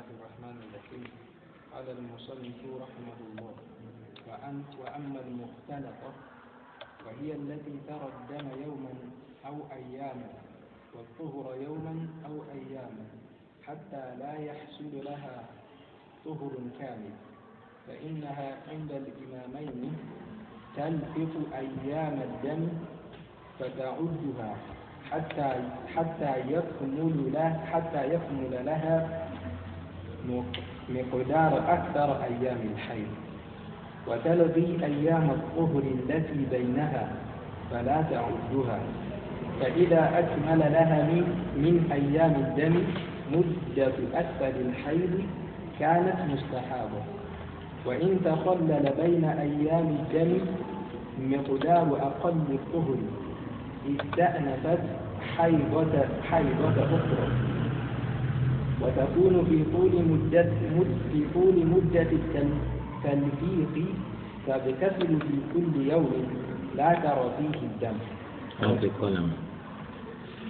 الله الرحمن الرحيم. قال المصنف رحمه الله وأن وأما المختلطة وهي التي ترى الدم يوما أو أياما والطهر يوما أو أياما حتى لا يحصل لها طهر كامل فإنها عند الإمامين تلفق أيام الدم فتعدها حتى حتى يكمل له حتى يكمل لها مقدار أكثر أيام الحيض وتلغي أيام الطهر التي بينها فلا تعدها فإذا أكمل لها من, من أيام الدم مدة أكثر الحيض كانت مستحابة. وإن تخلل بين أيام الدم مقدار أقل الطهر استأنفت حيضة حيضة أخرى. وتكون في طول مدة مد في طول مدة التلفيق تغتسل في كل يوم لا ترى فيه الدم.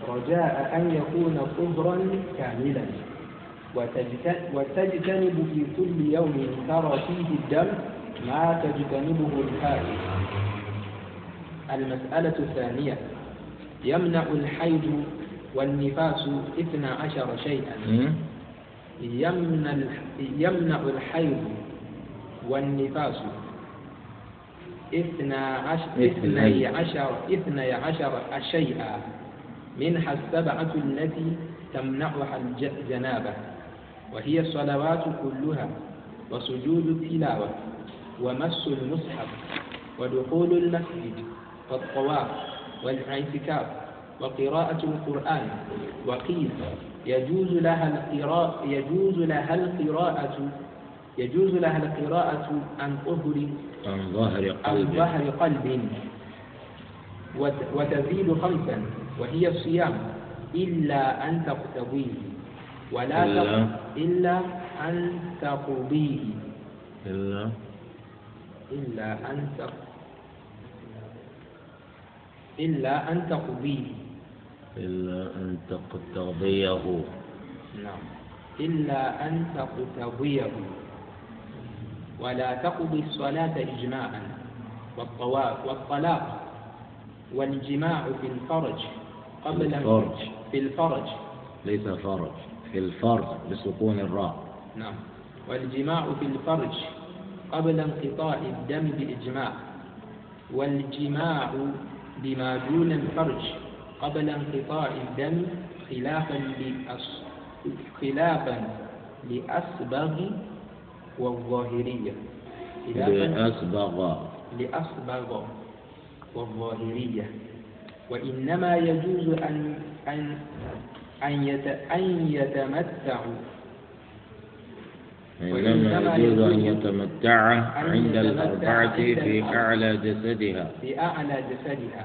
رجاء أن يكون طهرا كاملا. وتجتنب في كل يوم ترى فيه الدم ما تجتنبه الحائض المسألة الثانية يمنع الحيض والنفاس اثنا عشر شيئا. يمنع يمنع الحيض والنفاس اثنا عشر اثني عشر اثني عشر شيئا. منها السبعة التي تمنعها الجنابة وهي الصلوات كلها وسجود التلاوة ومس المصحف ودخول المسجد والطواف والإعتكاف وقراءة القرآن. وقيل يجوز لها القراءة يجوز لها القراءة يجوز لها القراءة عن طهر عن ظهر قلب. عن ظهر قلب. وتزيد خمسا وهي الصيام إلا أن تقتضيه. ولا إلا, إلا أن تقضيه. إلا إلا أن تقضيه إلا أن تقضيه. إلا أن تقتضيه نعم. إلا أن تقتضيه. ولا تقضي الصلاة إجماعا. والطواف والطلاق. والجماع في الفرج. قبل الفرج. في الفرج. ليس فرج. في الفرج بسكون الراء. نعم. والجماع في الفرج. قبل انقطاع الدم بإجماع. والجماع بما دون الفرج. قبل انقطاع الدم خلافا. خلافا لأسبغ والظاهرية. لأسبغ. لأسبغ والظاهرية. وإنما يجوز أن أن أن, يت... أن يتمتعوا إنما يجوز أن يتمتع عند الأربعة في أعلى جسدها. في أعلى جسدها.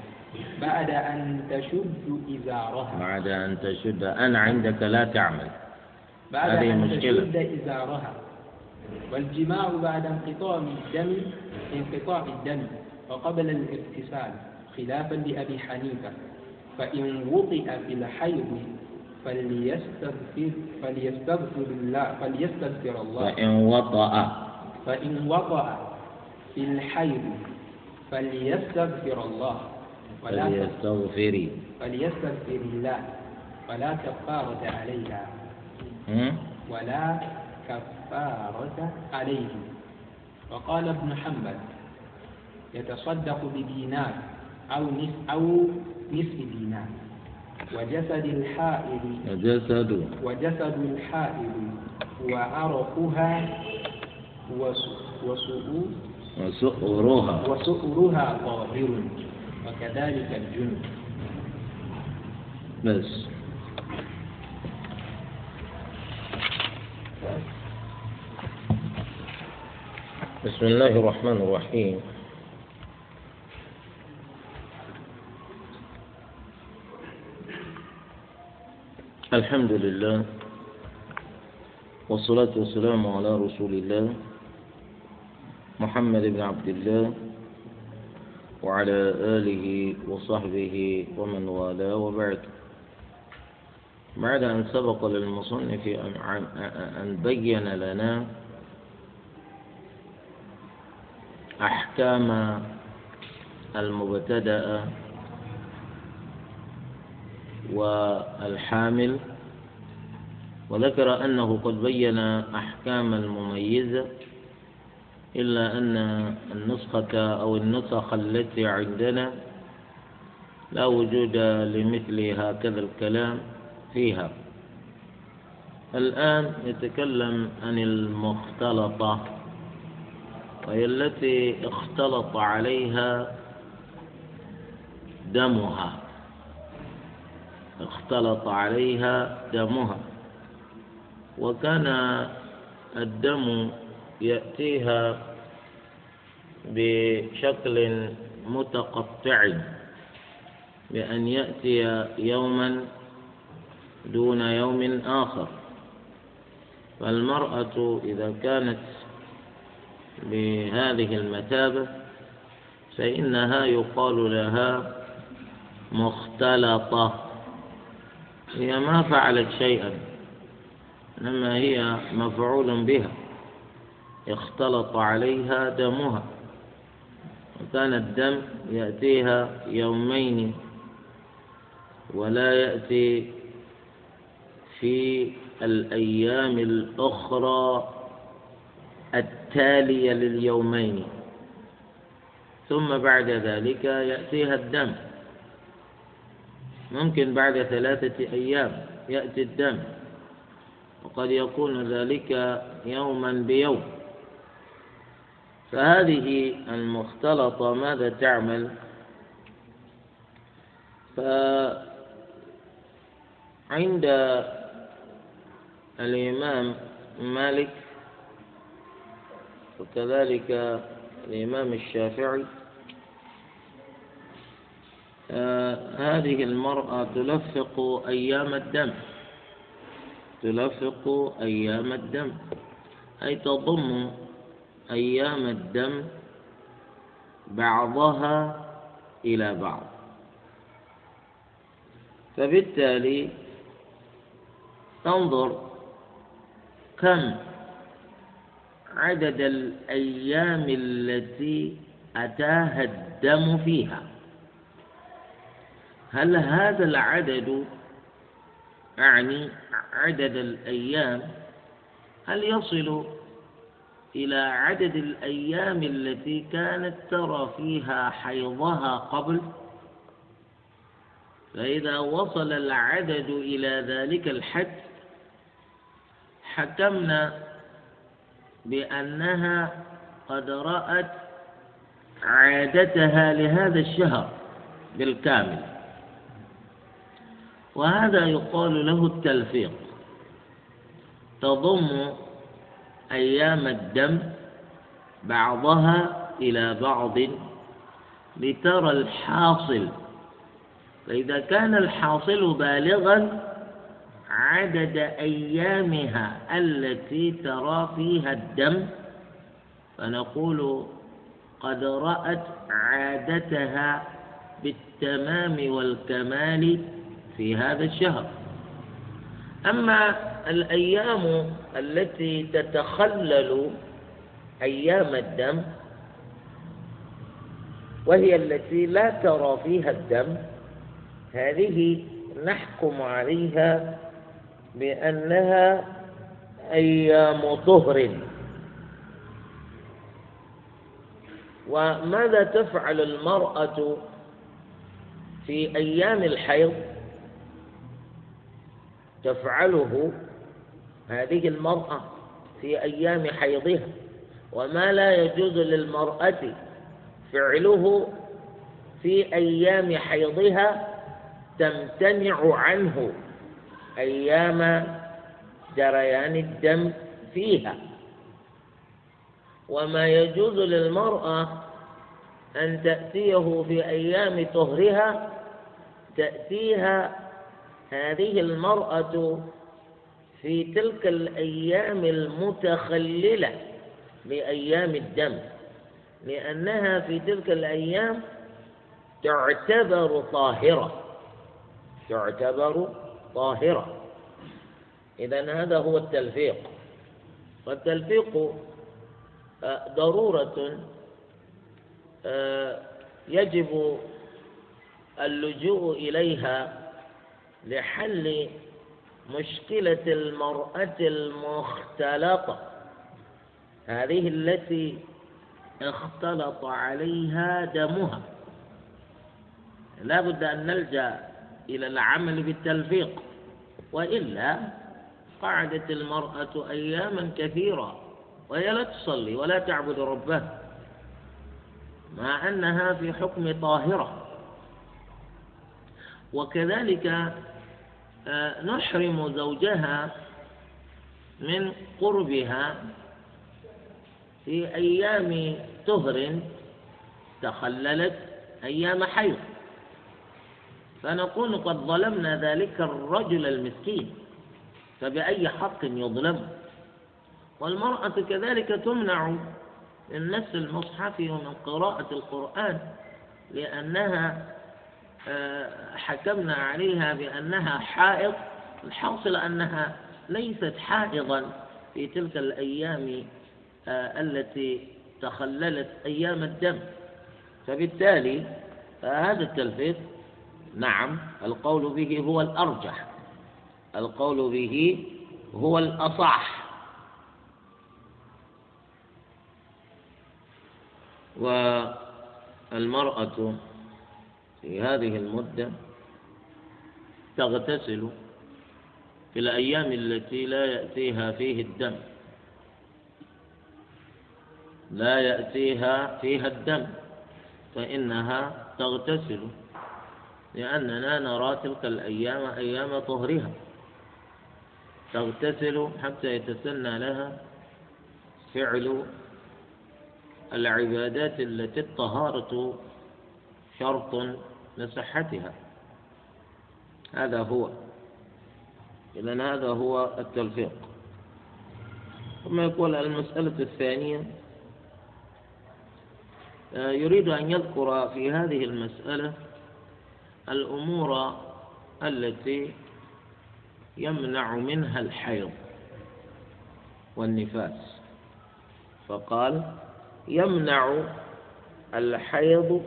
بعد أن تشد إزارها. بعد أن تشد أنا عندك لا تعمل. بعد هذه أن مشكلة. تشد إزارها. والجماع بعد انقطاع الدم انقطاع الدم وقبل الاغتسال خلافا لأبي حنيفة. فإن وطئ في الحيض فليستغفر فليستغفر الله فليستغفر الله. فإن وطأ. فإن وطأ في الحيض فليستغفر الله. فليستغفري. فليستغفر الله. ولا كفارة عليها؟ ولا كفارة عليه. وقال ابن حنبل يتصدق بدينار أو نصف أو نصف دينار. وجسد الحائض وجسد. وجسد الحائض وعرقها وسؤرها. وسؤرها طاهر. وكذلك الجنب بس بسم الله الرحمن الرحيم. الحمد لله والصلاة والسلام على رسول الله محمد بن عبد الله وعلى آله وصحبه ومن والاه وبعد. بعد أن سبق للمصنف أن بين لنا أحكام المبتدأ والحامل وذكر أنه قد بين أحكام المميزة إلا أن النسخة أو النسخ التي عندنا لا وجود لمثل هكذا الكلام فيها. الآن يتكلم عن المختلطة وهي التي اختلط عليها دمها. اختلط عليها دمها. وكان الدم يأتيها بشكل متقطع بأن يأتي يوما دون يوم آخر. فالمرأة إذا كانت بهذه المثابة فإنها يقال لها مختلطة. هي ما فعلت شيئا إنما هي مفعول بها. اختلط عليها دمها. وكان الدم يأتيها يومين ولا يأتي في الأيام الأخرى التالية لليومين. ثم بعد ذلك يأتيها الدم. ممكن بعد ثلاثة أيام يأتي الدم. وقد يكون ذلك يوما بيوم. فهذه المختلطة ماذا تعمل؟ فعند الإمام مالك وكذلك الإمام الشافعي آه هذه المرأة تلفق أيام الدم. تلفق أيام الدم. أي تضم أيام الدم بعضها إلى بعض. فبالتالي تنظر كم عدد الأيام التي أتاها الدم فيها. هل هذا العدد أعني عدد الأيام هل يصل إلى عدد الأيام التي كانت ترى فيها حيضها قبل؟ فإذا وصل العدد إلى ذلك الحد حكمنا بأنها قد رأت عادتها لهذا الشهر بالكامل. وهذا يقال له التلفيق. تضم أيام الدم بعضها إلى بعض لترى الحاصل. فإذا كان الحاصل بالغا عدد أيامها التي ترى فيها الدم فنقول قد رأت عادتها بالتمام والكمال في هذا الشهر. أما الأيام التي تتخلل أيام الدم وهي التي لا ترى فيها الدم هذه نحكم عليها بأنها أيام طهر. وماذا تفعل المرأة في أيام الحيض؟ تفعله هذه المرأة في أيام حيضها وما لا يجوز للمرأة فعله في أيام حيضها تمتنع عنه أيام جريان الدم فيها. وما يجوز للمرأة أن تأتيه في أيام طهرها تأتيها هذه المرأة في تلك الأيام المتخللة بأيام الدم لأنها في تلك الأيام تعتبر طاهرة تعتبر طاهرة. إذا هذا هو التلفيق. والتلفيق آه، ضرورة آه، يجب اللجوء إليها لحل مشكلة المرأة المختلطة. هذه التي اختلط عليها دمها. لا بد أن نلجأ إلى العمل بالتلفيق. وإلا قعدت المرأة أياما كثيرة وهي لا تصلي ولا تعبد ربها مع أنها في حكم طاهرة. وكذلك نحرم زوجها من قربها في أيام طهر تخللت أيام حيض. فنقول قد ظلمنا ذلك الرجل المسكين فبأي حق يظلم؟ والمرأة كذلك تمنع من مس المصحف ومن قراءة القرآن لأنها آه، حكمنا عليها بأنها حائض. الحاصل أنها ليست حائضا في تلك الأيام آه، التي تخللت أيام الدم. فبالتالي هذا التلفيق نعم القول به هو الأرجح. القول به هو الأصح. والمرأة في هذه المدة تغتسل في الأيام التي لا يأتيها فيه الدم. لا يأتيها فيها الدم فإنها تغتسل لأننا نرى تلك الأيام أيام طهرها. تغتسل حتى يتسنى لها فعل العبادات التي الطهارة شرط لصحتها. هذا هو. إذا هذا هو التلفيق ثم يقول المسألة الثانية آه، يريد أن يذكر في هذه المسألة الأمور التي يمنع منها الحيض والنفاس. فقال يمنع الحيض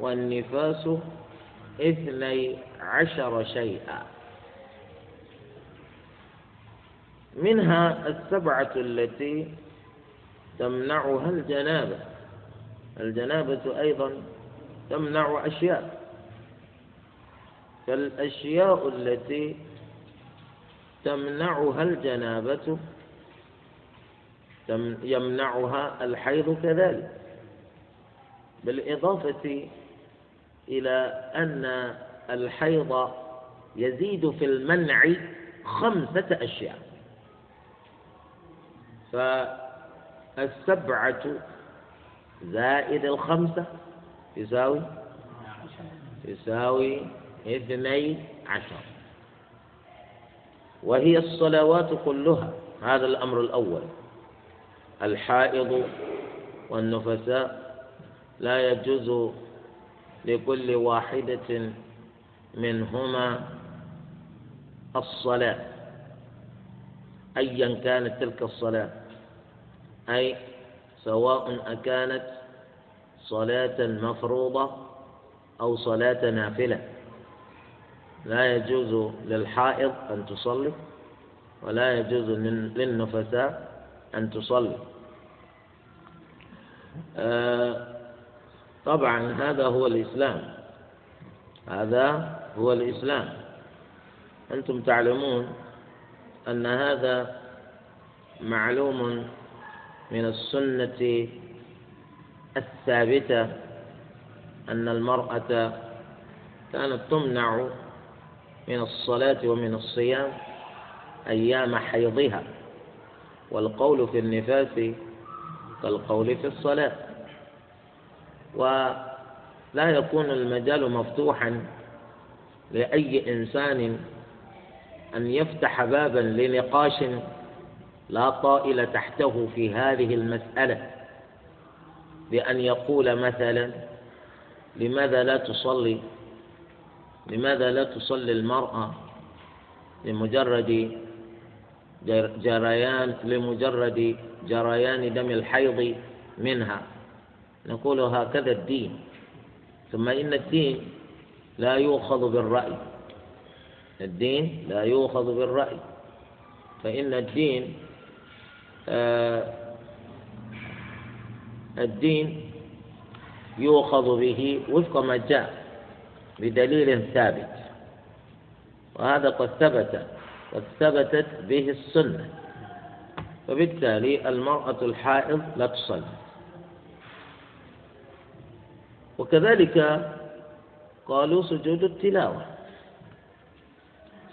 والنفاس اثني عشر شيئا. منها السبعة التي تمنعها الجنابة. الجنابة أيضا تمنع أشياء. فالأشياء التي تمنعها الجنابة يمنعها الحيض كذلك. بالإضافة إلى أن الحيض يزيد في المنع خمسة أشياء. فالسبعة زائد الخمسة يساوي يساوي اثني عشر. وهي الصلوات كلها هذا الأمر الأول. الحائض والنفساء لا يجوز لكل واحدة منهما الصلاة أيا كانت تلك الصلاة أي سواء أكانت صلاة مفروضة أو صلاة نافلة. لا يجوز للحائض أن تصلي ولا يجوز للنفساء أن تصلي. آه، طبعا هذا هو الإسلام. هذا هو الإسلام. أنتم تعلمون أن هذا معلوم من السنة الثابتة أن المرأة كانت تمنع من الصلاة ومن الصيام أيام حيضها والقول في النفاس كالقول في الصلاة. ولا يكون المجال مفتوحا لأي إنسان أن يفتح بابا لنقاش لا طائل تحته في هذه المسألة بأن يقول مثلا لماذا لا تصلي؟ لماذا لا تصلي المرأة لمجرد جريان لمجرد جريان دم الحيض منها؟ نقول هكذا الدين. ثم إن الدين لا يؤخذ بالرأي. الدين لا يؤخذ بالرأي. فإن الدين آه الدين يؤخذ به وفق ما جاء بدليل ثابت. وهذا قد ثبت قد ثبتت به السنة. فبالتالي المرأة الحائض لا تصلي. وكذلك قالوا سجود التلاوة.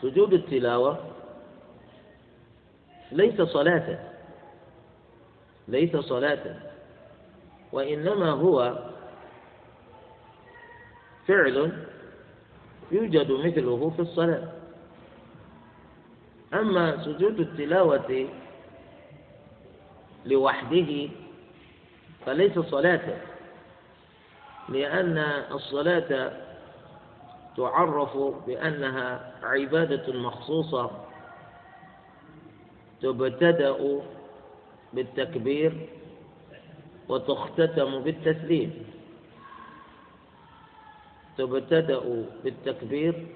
سجود التلاوة ليس صلاة ليس صلاة وإنما هو فعل يوجد مثله في الصلاة. أما سجود التلاوة لوحده فليس صلاة. لأن الصلاة تعرف بأنها عبادة مخصوصة تبتدأ بالتكبير وتختتم بالتسليم. تبتدأ بالتكبير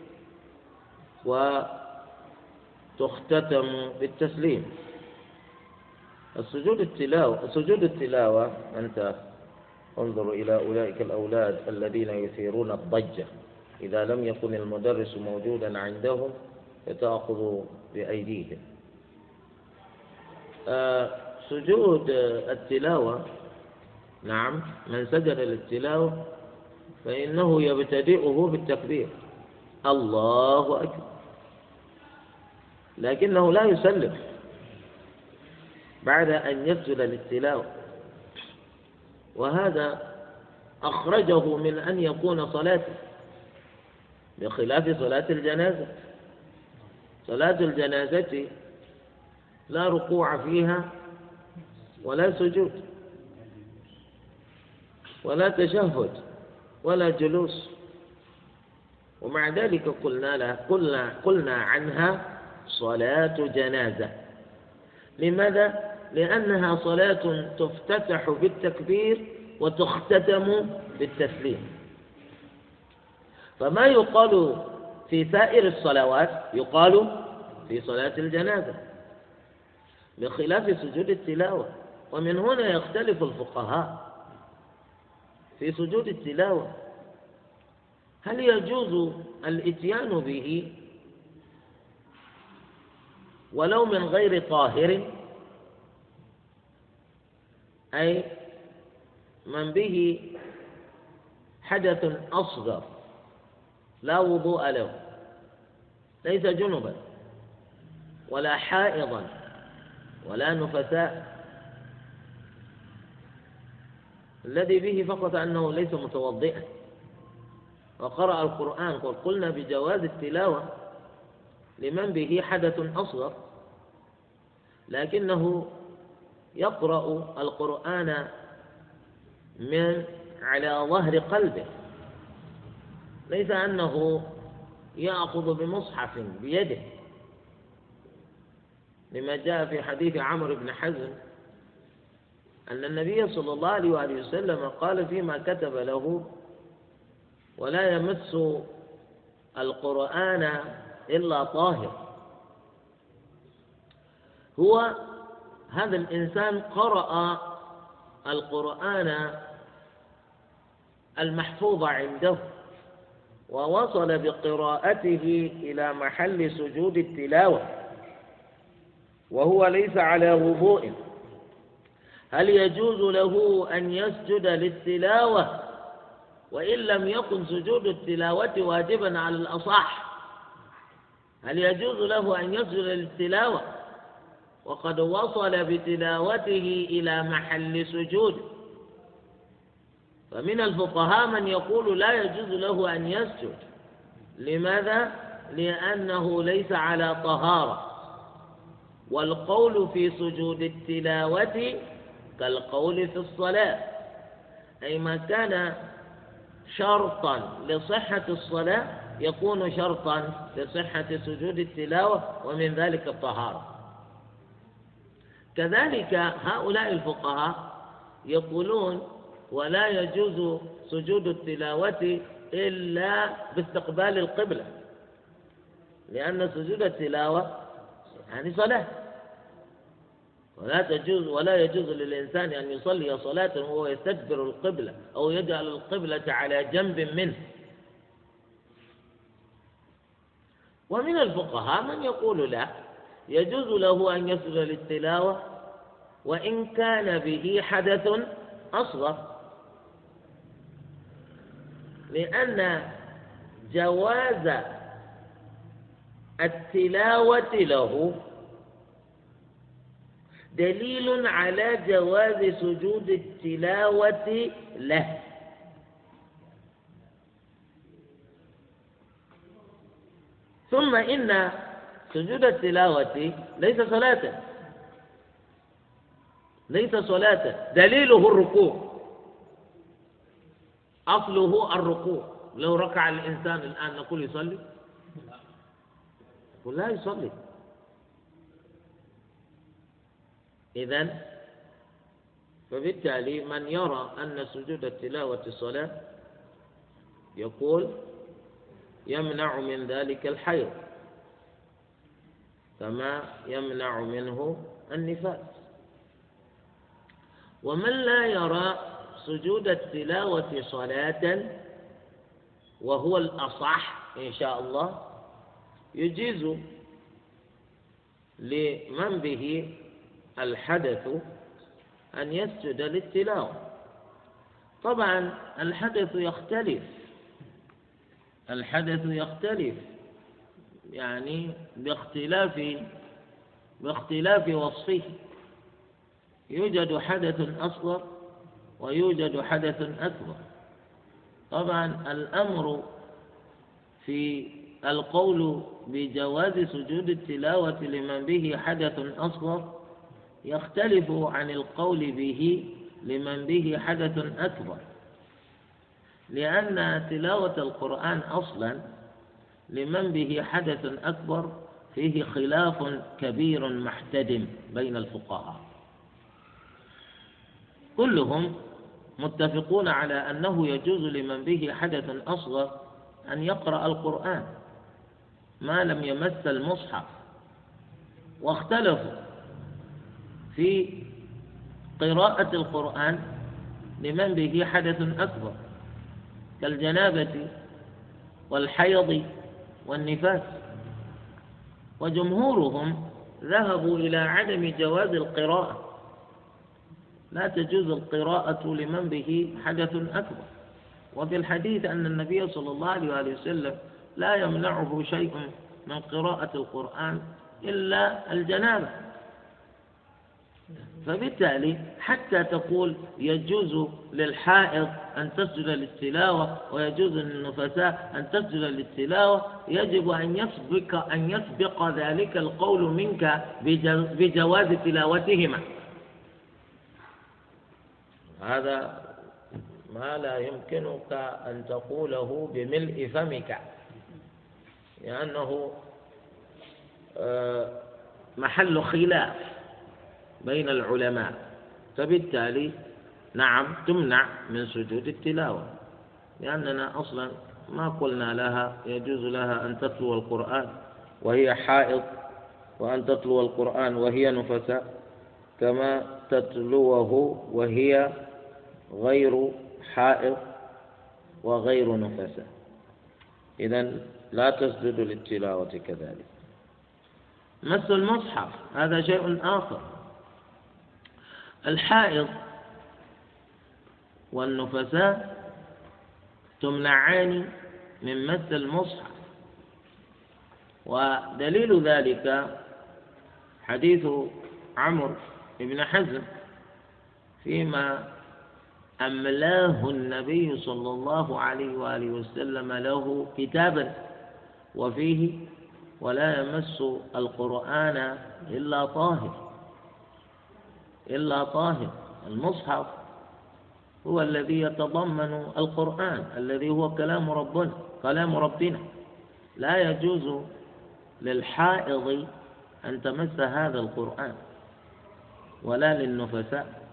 وتختتم بالتسليم. السجود التلاوة سجود التلاوة أنت انظر إلى أولئك الأولاد الذين يثيرون الضجة. إذا لم يكن المدرس موجودا عندهم فتأخذ بأيديهم. آه سجود التلاوة نعم من سجد للتلاوة فإنه يبتدئه بالتكبير. الله أكبر. لكنه لا يسلم. بعد أن يسجد للتلاوة وهذا أخرجه من أن يكون صلاة بخلاف صلاة الجنازة. صلاة الجنازة لا ركوع فيها ولا سجود ولا تشهد ولا جلوس. ومع ذلك قلنا لها قلنا قلنا عنها صلاة جنازة. لماذا؟ لأنها صلاة تفتتح بالتكبير وتختتم بالتسليم. فما يقال في سائر الصلوات؟ يقال في صلاة الجنازة بخلاف سجود التلاوة. ومن هنا يختلف الفقهاء في سجود التلاوة. هل يجوز الإتيان به ولو من غير طاهر؟ أي من به حدث أصغر لا وضوء له ليس جنبا ولا حائضا ولا نفساء. الذي به فقط أنه ليس متوضئا. وقرأ القرآن قل قلنا بجواز التلاوة لمن به حدث أصغر لكنه يقرأ القرآن من على ظهر قلبه. ليس أنه يأخذ بمصحف بيده. لما جاء في حديث عمرو بن حزم أن النبي صلى الله عليه وآله وسلم قال فيما كتب له ولا يمس القرآن إلا طاهر. هو هذا الإنسان قرأ القرآن المحفوظ عنده ووصل بقراءته إلى محل سجود التلاوة وهو ليس على وضوء. هل يجوز له أن يسجد للتلاوة؟ وإن لم يكن سجود التلاوة واجبا على الأصح هل يجوز له أن يسجد للتلاوة؟ وقد وصل بتلاوته إلى محل سجود. فمن الفقهاء من يقول لا يجوز له أن يسجد. لماذا؟ لأنه ليس على طهارة. والقول في سجود التلاوة كالقول في الصلاة. أي ما كان شرطا لصحة الصلاة يكون شرطا لصحة سجود التلاوة ومن ذلك الطهارة. كذلك هؤلاء الفقهاء يقولون ولا يجوز سجود التلاوة إلا باستقبال القبلة لأن سجود التلاوة يعني صلاة. ولا تجوز ولا يجوز للإنسان أن يصلي صلاة وهو يستدبر القبلة أو يجعل القبلة على جنب منه. ومن الفقهاء من يقول لا يجوز له أن يسجد للتلاوة وإن كان به حدث أصغر. لأن جواز التلاوة له دليل على جواز سجود التلاوة له. ثم إن سجود التلاوة ليس صلاة. ليس صلاة. دليله الركوع. أصله الركوع. لو ركع الإنسان الآن نقول يصلي؟ يقول لا يصلي. إذا فبالتالي من يرى أن سجود التلاوة صلاة يقول يمنع من ذلك الحيض. كما يمنع منه النفاس. ومن لا يرى سجود التلاوة صلاة وهو الأصح إن شاء الله يجيز لمن به الحدث أن يسجد للتلاوة. طبعا الحدث يختلف الحدث يختلف. يعني باختلاف باختلاف وصفه. يوجد حدث أصغر ويوجد حدث أكبر. طبعا الأمر في القول بجواز سجود التلاوة لمن به حدث أصغر يختلف عن القول به لمن به حدث أكبر. لأن تلاوة القرآن أصلا لمن به حدث أكبر فيه خلاف كبير محتدم بين الفقهاء. كلهم متفقون على أنه يجوز لمن به حدث أصغر أن يقرأ القرآن ما لم يمس المصحف واختلفوا في قراءة القرآن لمن به حدث أكبر كالجنابة والحيض والنفاس. وجمهورهم ذهبوا إلى عدم جواز القراءة. لا تجوز القراءة لمن به حدث أكبر. وفي الحديث أن النبي صلى الله عليه وسلم لا يمنعه شيء من قراءة القرآن إلا الجنابة. فبالتالي حتى تقول يجوز للحائض أن تسجد للتلاوة ويجوز للنفساء أن تسجد للتلاوة يجب أن يسبق أن يسبق ذلك القول منك بجواز تلاوتهما. هذا ما لا يمكنك أن تقوله بملء فمك لأنه آه، محل خلاف. بين العلماء. فبالتالي نعم تمنع من سجود التلاوة. لأننا أصلا ما قلنا لها يجوز لها أن تتلو القرآن وهي حائض وأن تتلو القرآن وهي نفساء كما تتلوه وهي غير حائض وغير نفساء إذا لا تسجد للتلاوة كذلك. مس المصحف هذا شيء آخر. الحائض والنفساء تمنعان من مس المصحف. ودليل ذلك حديث عمرو بن حزم فيما أملاه النبي صلى الله عليه وآله وسلم له كتابا وفيه ولا يمس القرآن إلا طاهر. إلا طاهر. المصحف هو الذي يتضمن القرآن الذي هو كلام ربنا كلام ربنا. لا يجوز للحائض أن تمس هذا القرآن ولا للنفساء.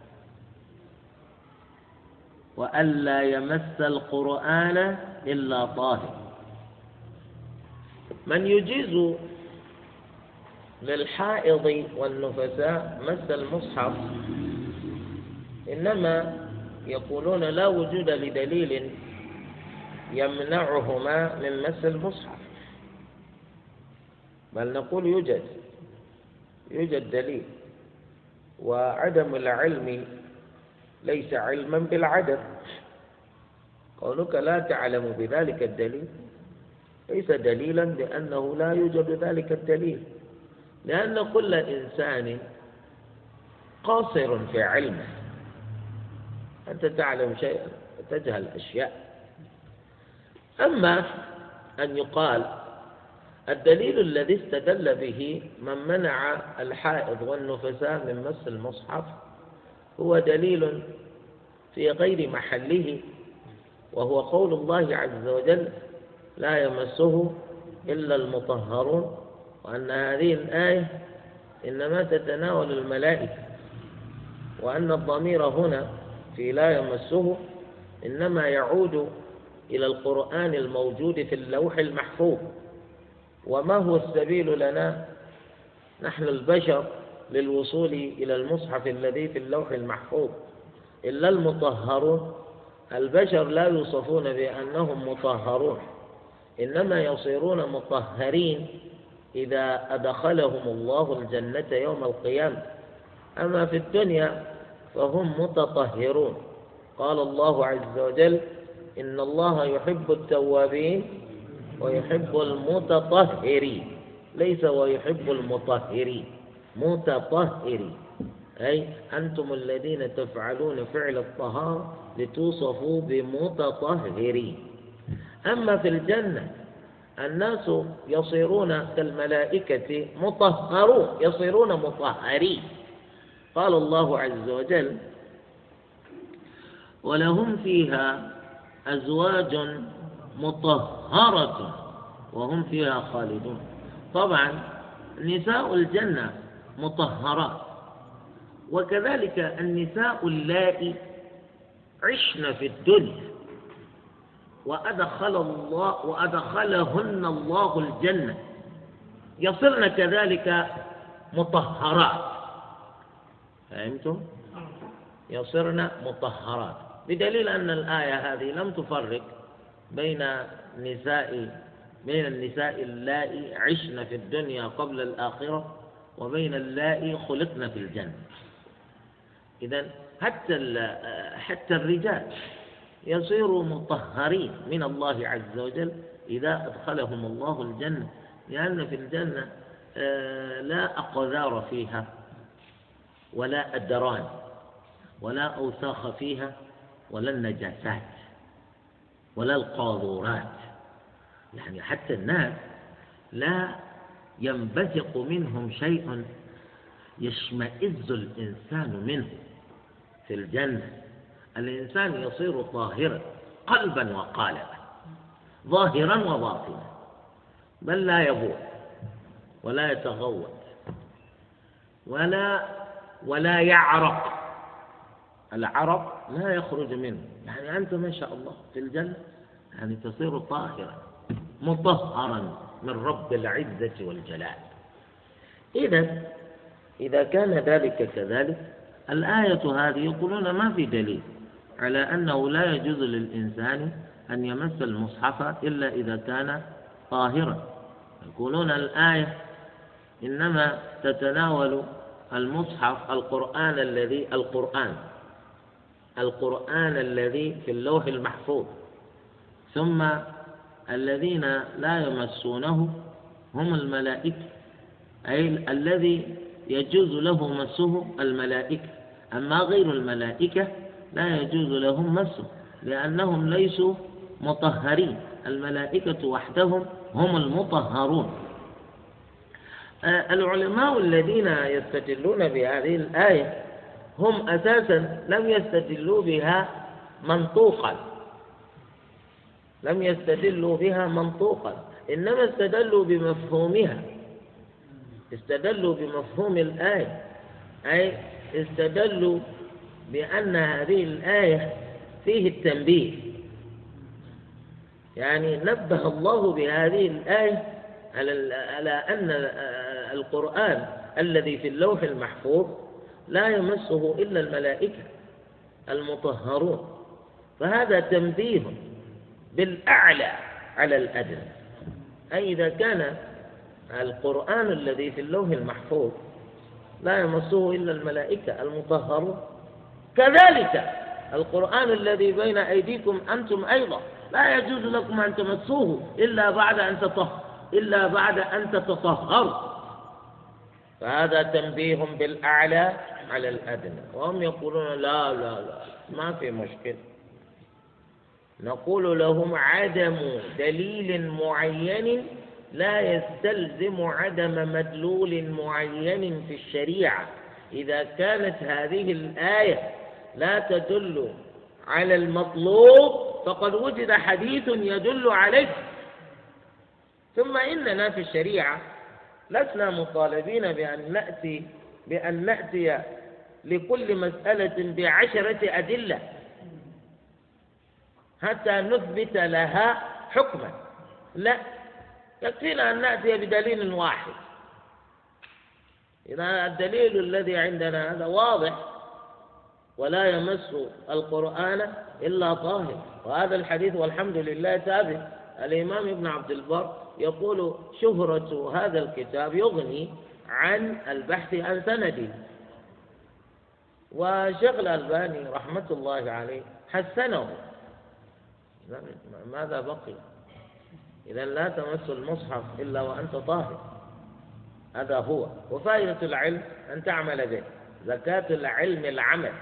وألا يمس القرآن إلا طاهر. من يجيز للحائض والنفساء مس المصحف. إنما يقولون لا وجود لدليل يمنعهما من مس المصحف. بل نقول يوجد يوجد دليل. وعدم العلم ليس علما بالعدم قولك لا تعلم بذلك الدليل. ليس دليلا لأنه لا يوجد ذلك الدليل. لأن كل إنسان قاصر في علمه. أنت تعلم شيئا وتجهل أشياء. أما أن يقال الدليل الذي استدل به من منع الحائض والنفساء من مس المصحف هو دليل في غير محله وهو قول الله عز وجل لا يمسه إلا المطهرون وأن هذه الآية إنما تتناول الملائكة وأن الضمير هنا في لا يمسه إنما يعود إلى القرآن الموجود في اللوح المحفوظ. وما هو السبيل لنا؟ نحن البشر للوصول إلى المصحف الذي في اللوح المحفوظ. إلا المطهرون البشر لا يوصفون بأنهم مطهرون إنما يصيرون مطهرين إذا أدخلهم الله الجنة يوم القيامة. أما في الدنيا فهم متطهرون. قال الله عز وجل إن الله يحب التوابين ويحب المتطهرين. ليس ويحب المطهرين. متطهرين. أي أنتم الذين تفعلون فعل الطهارة لتوصفوا بمتطهرين. أما في الجنة الناس يصيرون كالملائكة مطهرون يصيرون مطهرين. قال الله عز وجل ولهم فيها أزواج مطهرة وهم فيها خالدون. طبعا نساء الجنة مطهرات وكذلك النساء اللائي عشن في الدنيا. وأدخل الله وأدخلهن الله الجنة. يصرن كذلك مطهرات. فهمتم؟ يصرن مطهرات. بدليل أن الآية هذه لم تفرق بين نساء بين النساء اللائي عشن في الدنيا قبل الآخرة وبين اللائي خلقن في الجنة. إذا حتى حتى الرجال يصيروا مطهرين من الله عز وجل إذا أدخلهم الله الجنة لأن في الجنة آه، لا أقذار فيها ولا أدران ولا أوساخ فيها ولا النجاسات ولا القاذورات. يعني حتى الناس لا ينبثق منهم شيء يشمئز الإنسان منه في الجنة. الإنسان يصير طاهرا قلبا وقالبا ظاهرا وباطنا بل لا يبوح ولا يتغوط ولا ولا يعرق. العرق لا يخرج منه. يعني أنت ما شاء الله في الجنة يعني تصير طاهرا مطهرا من رب العزة والجلال. إذا إذا كان ذلك كذلك الآية هذه يقولون ما في دليل. على أنه لا يجوز للإنسان أن يمس المصحف إلا إذا كان طاهرا. يقولون الآية إنما تتناول المصحف القرآن الذي القرآن القرآن الذي في اللوح المحفوظ. ثم الذين لا يمسونه هم الملائكة أي الذي يجوز له مسه الملائكة. أما غير الملائكة لا يجوز لهم مسه لأنهم ليسوا مطهرين. الملائكة وحدهم هم المطهرون. آه، العلماء الذين يستدلون بهذه الآية هم أساسا لم يستدلوا بها منطوقا. لم يستدلوا بها منطوقا. إنما استدلوا بمفهومها. استدلوا بمفهوم الآية. أي استدلوا بأن هذه الآية فيه التنبيه. يعني نبه الله بهذه الآية على على أن القرآن الذي في اللوح المحفوظ لا يمسه إلا الملائكة المطهرون. فهذا تنبيه بالأعلى على الأدنى. أي إذا كان القرآن الذي في اللوح المحفوظ لا يمسه إلا الملائكة المطهرون. كذلك القرآن الذي بين أيديكم أنتم أيضا لا يجوز لكم أن تمسوه إلا بعد أن تطهر إلا بعد أن تتطهروا فهذا تنبيه بالأعلى على الأدنى. وهم يقولون لا لا لا ما في مشكلة. نقول لهم عدم دليل معين لا يستلزم عدم مدلول معين في الشريعة. إذا كانت هذه الآية لا تدل على المطلوب فقد وجد حديث يدل عليه. ثم إننا في الشريعة لسنا مطالبين بأن نأتي بأن نأتي لكل مسألة بعشرة أدلة حتى نثبت لها حكما. لا يكفينا أن نأتي بدليل واحد. إذا الدليل الذي عندنا هذا واضح ولا يمس القرآن إلا طاهر. وهذا الحديث والحمد لله ثابت الإمام ابن عبد البر يقول شهرة هذا الكتاب يغني عن البحث عن سنده. وشيخ الألباني رحمة الله عليه حسنه. ماذا بقي؟ إذا لا تمس المصحف إلا وأنت طاهر. هذا هو. وفائدة العلم أن تعمل به. زكاة العلم العمل.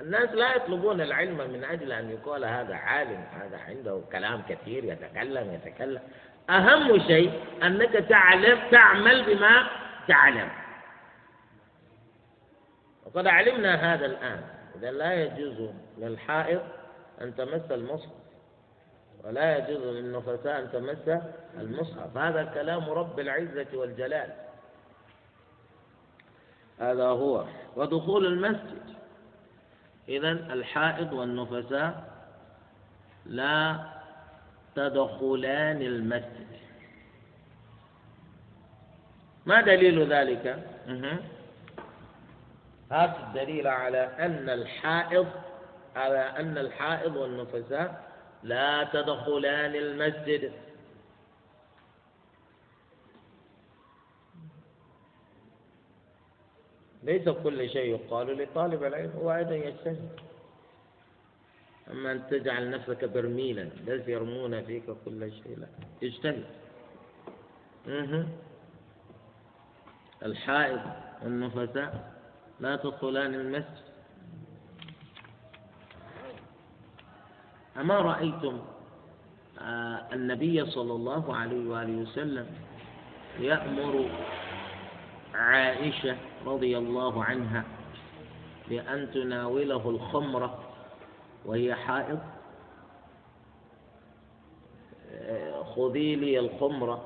الناس لا يطلبون العلم من أجل أن يقال هذا عالم هذا عنده كلام كثير يتكلم يتكلم. أهم شيء أنك تعلم تعمل بما تعلم. وقد علمنا هذا الآن. إذا لا يجوز للحائض أن تمس المصحف ولا يجوز للنفساء أن تمس المصحف. هذا كلام رب العزة والجلال. هذا هو. ودخول المسجد. إذا الحائض والنفساء لا تدخلان المسجد. ما دليل ذلك؟ هذا الدليل على أن الحائض على أن الحائض والنفساء لا تدخلان المسجد. ليس كل شيء يقال لطالب العلم هو أيضا يجتهد. أما أن تجعل نفسك برميلا بس يرمون فيك كل شيء لا. اجتهد الحائض والنفساء لا تدخلان المسجد. أما رأيتم آه، النبي صلى الله عليه وآله وسلم يأمر عائشة رضي الله عنها بأن تناوله الخمرة وهي حائض. خذي لي الخمرة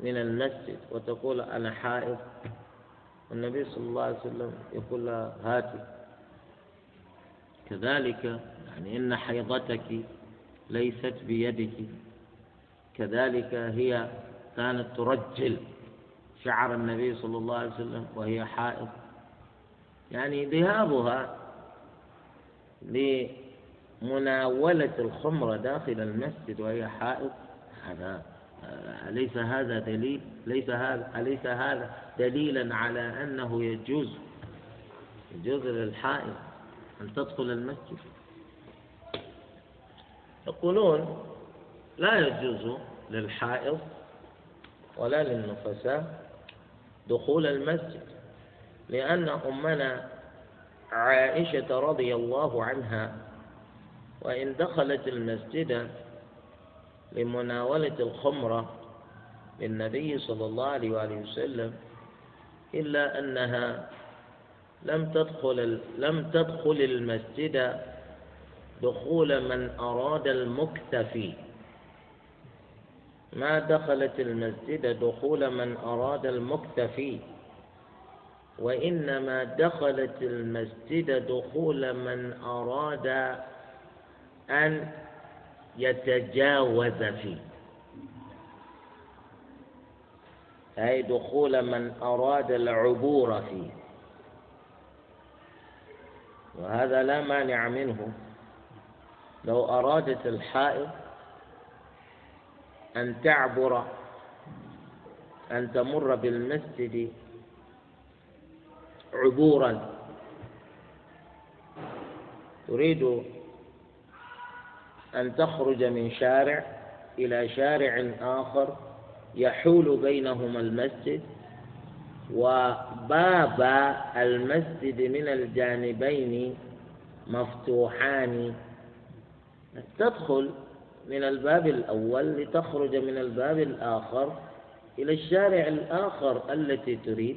من المسجد وتقول أنا حائض. والنبي صلى الله عليه وسلم يقول لها هاتي. كذلك يعني إن حيضتك ليست بيدك. كذلك هي كانت ترجل. شعر النبي صلى الله عليه وسلم وهي حائض. يعني ذهابها لمناولة الخمرة داخل المسجد وهي حائض. هذا أليس هذا دليل؟ ليس هذا أليس هذا دليلا على أنه يجوز يجوز للحائض أن تدخل المسجد؟ يقولون لا يجوز للحائض ولا للنفساء دخول المسجد لأن أمنا عائشة رضي الله عنها وإن دخلت المسجد لمناولة الخمرة للنبي صلى الله عليه وآله وسلم إلا أنها لم تدخل لم تدخل المسجد دخول من أراد المكتفي. ما دخلت المسجد دخول من أراد المكتفي وإنما دخلت المسجد دخول من أراد أن يتجاوز فيه. أي دخول من أراد العبور فيه. وهذا لا مانع منه. لو أرادت الحائض أن تعبر أن تمر بالمسجد عبورا. تريد أن تخرج من شارع إلى شارع آخر يحول بينهما المسجد وباب المسجد من الجانبين مفتوحان. تدخل من الباب الأول لتخرج من الباب الآخر إلى الشارع الآخر التي تريد.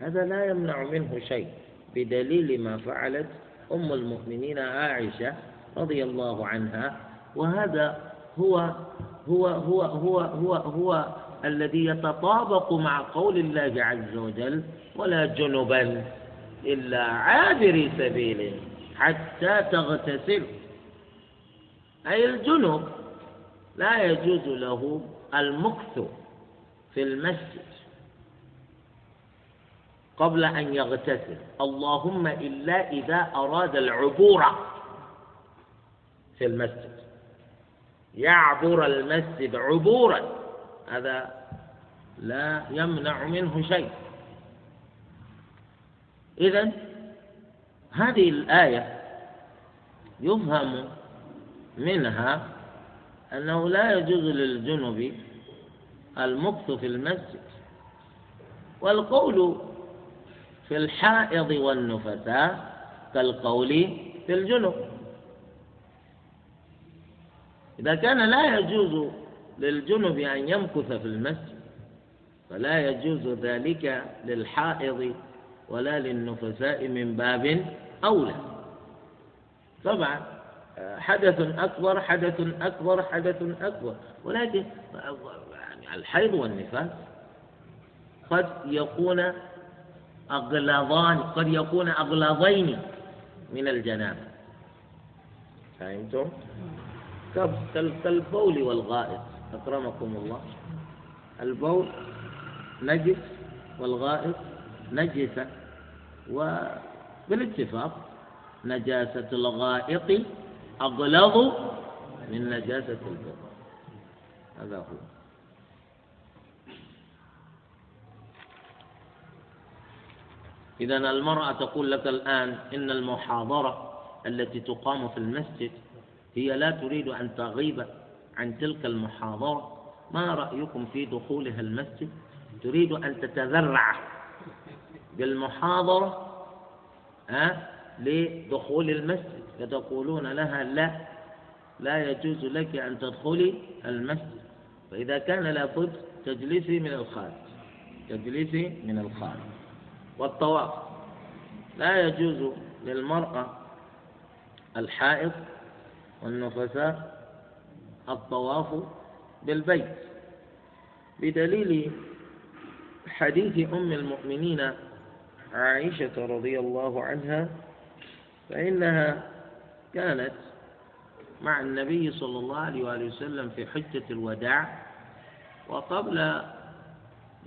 هذا لا يمنع منه شيء بدليل ما فعلت أم المؤمنين عائشة رضي الله عنها. وهذا هو هو هو هو هو هو الذي يتطابق مع قول الله عز وجل ولا جنبا إلا عابري سبيل حتى تغتسل. أي الجنب لا يجوز له المكث في المسجد قبل أن يغتسل. اللهم إلا إذا أراد العبور في المسجد. يعبر المسجد عبورا. هذا لا يمنع منه شيء. إذا هذه الآية يفهم منها أنه لا يجوز للجنب المكث في المسجد. والقول في الحائض والنفساء كالقول في الجنب. إذا كان لا يجوز للجنب أن يمكث في المسجد فلا يجوز ذلك للحائض ولا للنفساء من باب أولى. طبعا حدث أكبر حدث أكبر حدث أكبر. ولكن يعني الحيض والنفاس قد يكون أغلظان قد يكون أغلظين من الجنابة. فهمتم؟ كالبول والغائط أكرمكم الله. البول نجس والغائط نجسة وبالاتفاق نجاسة الغائط أغلظ من نجاسة البول هذا هو. إذا المرأة تقول لك الآن إن المحاضرة التي تقام في المسجد هي لا تريد أن تغيب عن تلك المحاضرة. ما رأيكم في دخولها المسجد؟ تريد أن تتذرع بالمحاضرة لدخول المسجد. فتقولون لها لا لا يجوز لك أن تدخلي المسجد. فإذا كان لابد تجلسي من الخارج تجلسي من الخارج. والطواف لا يجوز للمرأة الحائض والنفساء الطواف بالبيت. بدليل حديث أم المؤمنين عائشة رضي الله عنها فإنها كانت مع النبي صلى الله عليه وآله وسلم في حجة الوداع وقبل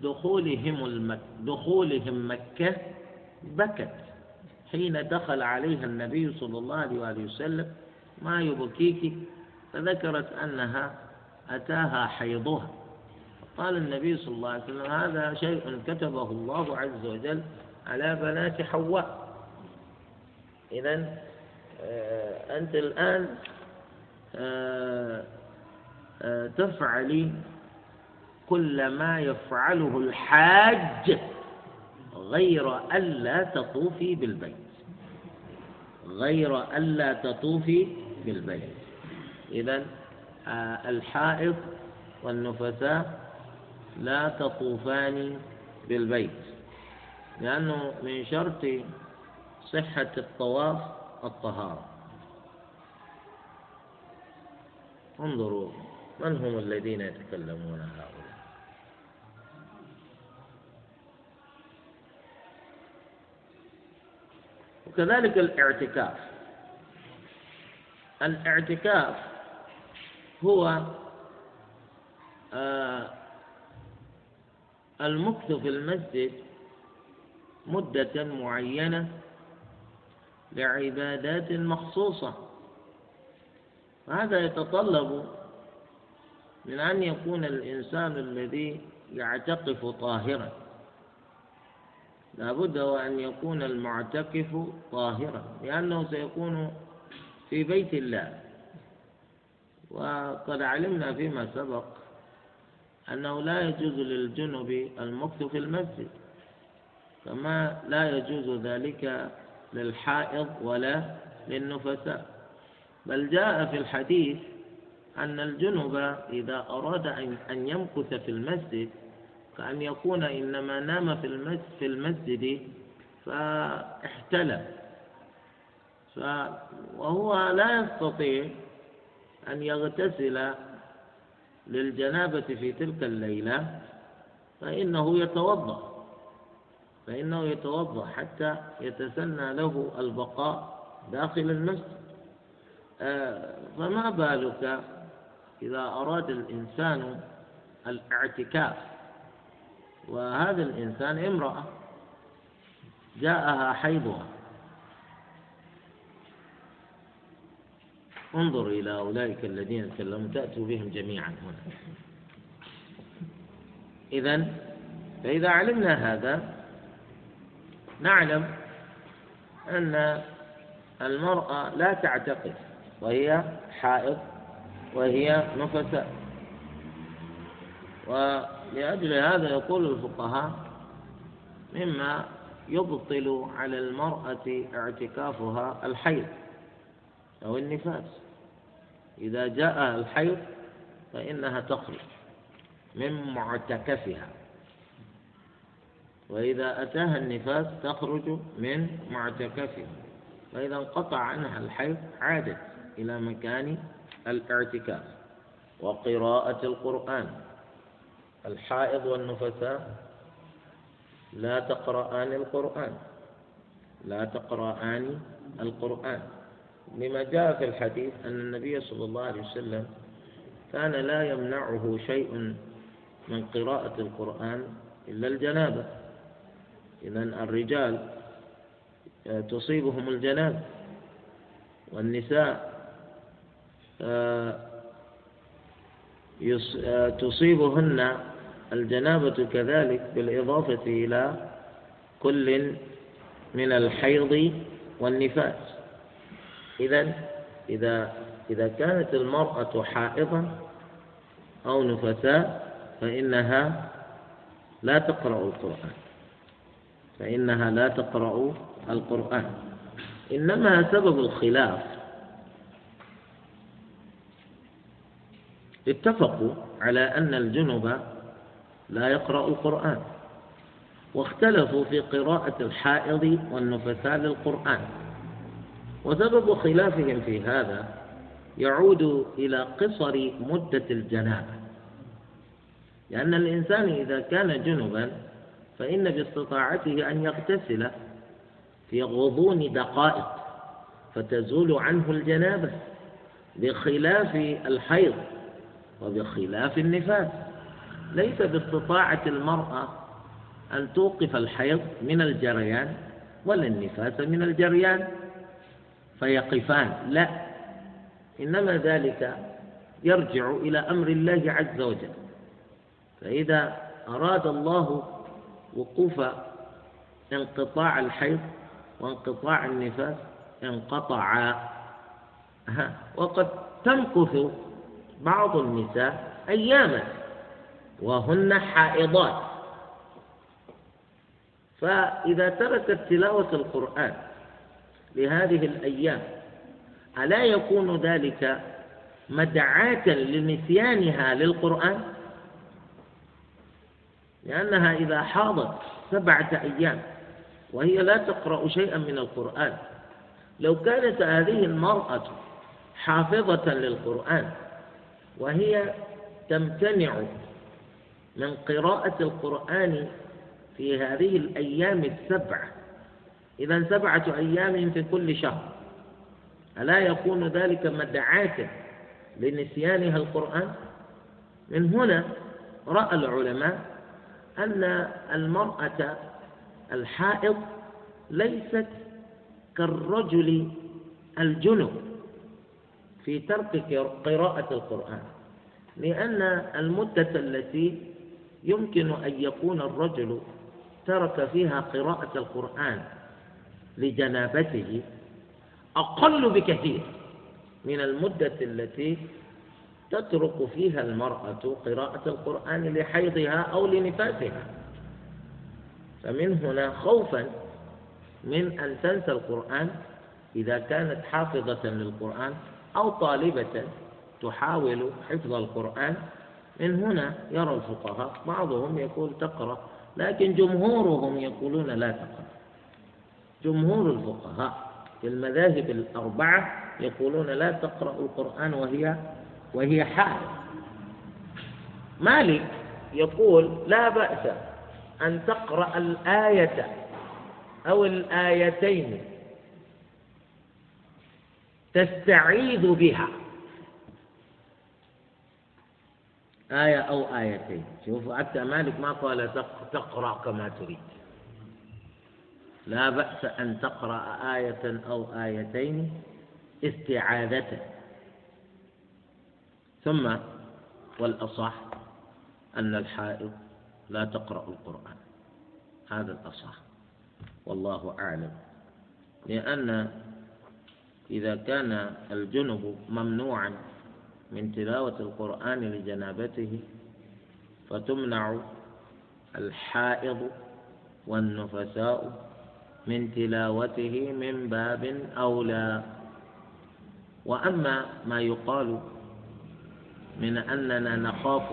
دخولهم المك دخولهم مكة بكت. حين دخل عليها النبي صلى الله عليه وآله وسلم ما يبكيك؟ فذكرت أنها أتاها حيضها. قال النبي صلى الله عليه وسلم هذا شيء كتبه الله عز وجل على بنات حواء. إذا أنت الآن آه، آه، تفعلي كل ما يفعله الحاج غير ألا تطوفي بالبيت. غير ألا تطوفي بالبيت. إذا الحائض والنفساء لا تطوفان بالبيت. لأنه من شرط صحة الطواف الطهارة. انظروا من هم الذين يتكلمون هؤلاء؟ وكذلك الاعتكاف. الاعتكاف هو آه، المكث في المسجد مدة معينة لعبادات مخصوصة. وهذا يتطلب من أن يكون الإنسان الذي يعتقف طاهرا. لابد وأن يكون المعتكف طاهرا لأنه سيكون في بيت الله. وقد علمنا فيما سبق أنه لا يجوز للجنب المكث في المسجد كما لا يجوز ذلك للحائض ولا للنفساء. بل جاء في الحديث أن الجنب إذا أراد أن يمكث في المسجد كأن يكون إنما نام في المسجد, في المسجد فاحتلم. وهو لا يستطيع أن يغتسل للجنابة في تلك الليلة فإنه يتوضأ. فإنه يتوضأ حتى يتسنى له البقاء داخل المسجد. آه، فما بالك إذا أراد الإنسان الاعتكاف؟ وهذا الإنسان امرأة جاءها حيضها. انظر إلى أولئك الذين تكلموا تأتوا بهم جميعا هنا. إذا فإذا علمنا هذا نعلم أن المرأة لا تعتقد وهي حائض وهي نفساء. ولأجل هذا يقول الفقهاء مما يبطل على المرأة اعتكافها الحيض أو النفاس. إذا جاء الحيض فإنها تخرج من معتكفها. وإذا أتاها النفاس تخرج من معتكفها. فإذا انقطع عنها الحيض عادت إلى مكان الاعتكاف وقراءة القرآن. الحائض والنفساء لا تقرآن القرآن. لا تقرآن القرآن. لما جاء في الحديث أن النبي صلى الله عليه وسلم كان لا يمنعه شيء من قراءة القرآن إلا الجنابة. إذا الرجال تصيبهم الجنابة والنساء آه، آه، تصيبهن الجنابة كذلك بالإضافة إلى كل من الحيض والنفاس. إذا إذا إذا كانت المرأة حائضا أو نفساء فإنها لا تقرأ القرآن. فإنها لا تقرأ القرآن. إنما سبب الخلاف. اتفقوا على أن الجنب لا يقرأ القرآن. واختلفوا في قراءة الحائض والنفساء للقرآن. وسبب خلافهم في هذا يعود إلى قصر مدة الجنابة. لأن الإنسان إذا كان جنبا فإن باستطاعته أن يغتسل في غضون دقائق فتزول عنه الجنابة بخلاف الحيض وبخلاف النفاس. ليس باستطاعة المرأة أن توقف الحيض من الجريان ولا النفاس من الجريان فيقفان. لا إنما ذلك يرجع إلى أمر الله عز وجل. فإذا أراد الله وقوف انقطاع الحيض وانقطاع النفاس انقطعا وقد تمكث بعض النساء أياما وهن حائضات. فإذا تركت تلاوة القرآن لهذه الأيام ألا يكون ذلك مدعاة لنسيانها للقرآن؟ لأنها إذا حاضت سبعة أيام وهي لا تقرأ شيئا من القرآن. لو كانت هذه المرأة حافظة للقرآن وهي تمتنع من قراءة القرآن في هذه الأيام السبع إذا سبعة أيام في كل شهر ألا يكون ذلك مدعاة لنسيانها القرآن؟ من هنا رأى العلماء أن المرأة الحائض ليست كالرجل الجنب في ترك قراءة القرآن لأن المدة التي يمكن أن يكون الرجل ترك فيها قراءة القرآن لجنابته أقل بكثير من المدة التي تترك فيها المرأة قراءة القرآن لحيضها أو لنفاسها. فمن هنا خوفا من أن تنسى القرآن إذا كانت حافظة للقرآن أو طالبة تحاول حفظ القرآن. من هنا يرى الفقهاء بعضهم يقول تقرأ لكن جمهورهم يقولون لا تقرأ. جمهور الفقهاء في المذاهب الأربعة يقولون لا تقرأ القرآن وهي وهي حائض. مالك يقول لا بأس أن تقرأ الآية أو الآيتين تستعيذ بها. آية أو آيتين. شوف حتى مالك ما قال تقرأ كما تريد. لا بأس أن تقرأ آية أو آيتين استعاذة. ثم والأصح أن الحائض لا تقرأ القرآن. هذا الأصح. والله أعلم. لأن إذا كان الجنب ممنوعا من تلاوة القرآن لجنابته فتمنع الحائض والنفساء من تلاوته من باب أولى. وأما ما يقال من أننا نخاف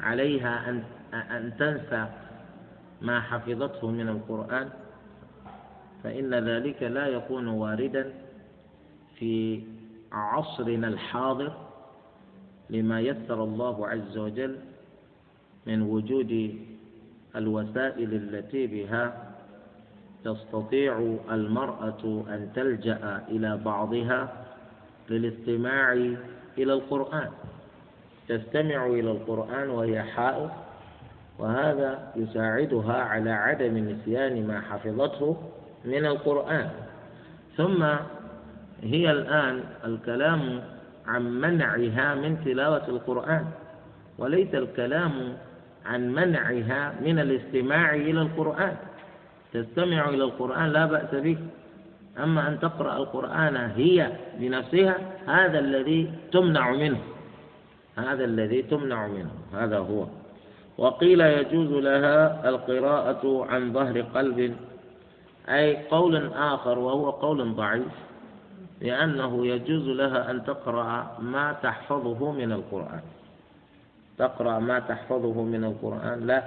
عليها أن أن تنسى ما حفظته من القرآن فإن ذلك لا يكون واردا في عصرنا الحاضر لما يسر الله عز وجل من وجود الوسائل التي بها تستطيع المرأة أن تلجأ إلى بعضها للاستماع إلى القرآن. تستمع إلى القرآن وهي حائض وهذا يساعدها على عدم نسيان ما حفظته من القرآن. ثم هي الآن الكلام عن منعها من تلاوة القرآن وليس الكلام عن منعها من الاستماع إلى القرآن. تستمع إلى القرآن لا بأس به. أما أن تقرأ القرآن هي بنفسها هذا الذي تمنع منه. هذا الذي تمنع منه. هذا هو. وقيل يجوز لها القراءة عن ظهر قلب أي قول آخر وهو قول ضعيف لأنه يجوز لها أن تقرأ ما تحفظه من القرآن. تقرأ ما تحفظه من القرآن لا.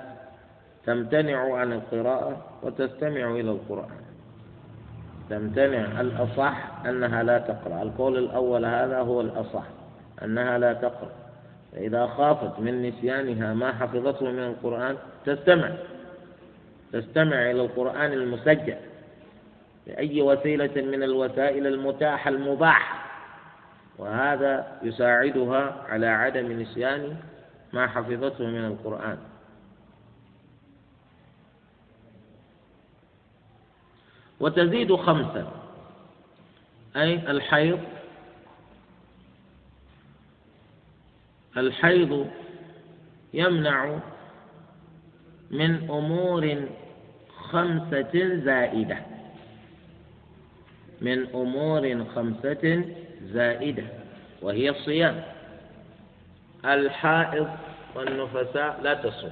تمتنع عن القراءة وتستمع إلى القرآن. تمتنع الأصح أنها لا تقرأ. القول الأول هذا هو الأصح أنها لا تقرأ. فإذا خافت من نسيانها ما حفظته من القرآن تستمع تستمع إلى القرآن المسجل بأي وسيلة من الوسائل المتاحة المباحة. وهذا يساعدها على عدم نسيان ما حفظته من القرآن. وتزيد خمسا. أي الحيض الحيض يمنع من أمور خمسة زائدة. من أمور خمسة زائدة وهي الصيام. الحائض والنفساء لا تصوم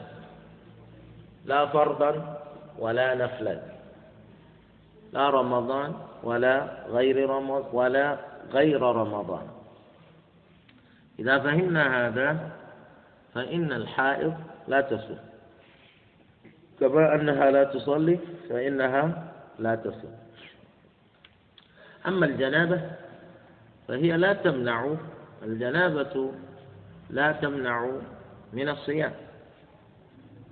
لا فرضا ولا نفلا. لا رمضان ولا غير رمضان ولا غير رمضان. إذا فهمنا هذا فإن الحائض لا تصوم. كما أنها لا تصلي فإنها لا تصوم. أما الجنابة فهي لا تمنع الجنابة لا تمنع من الصيام.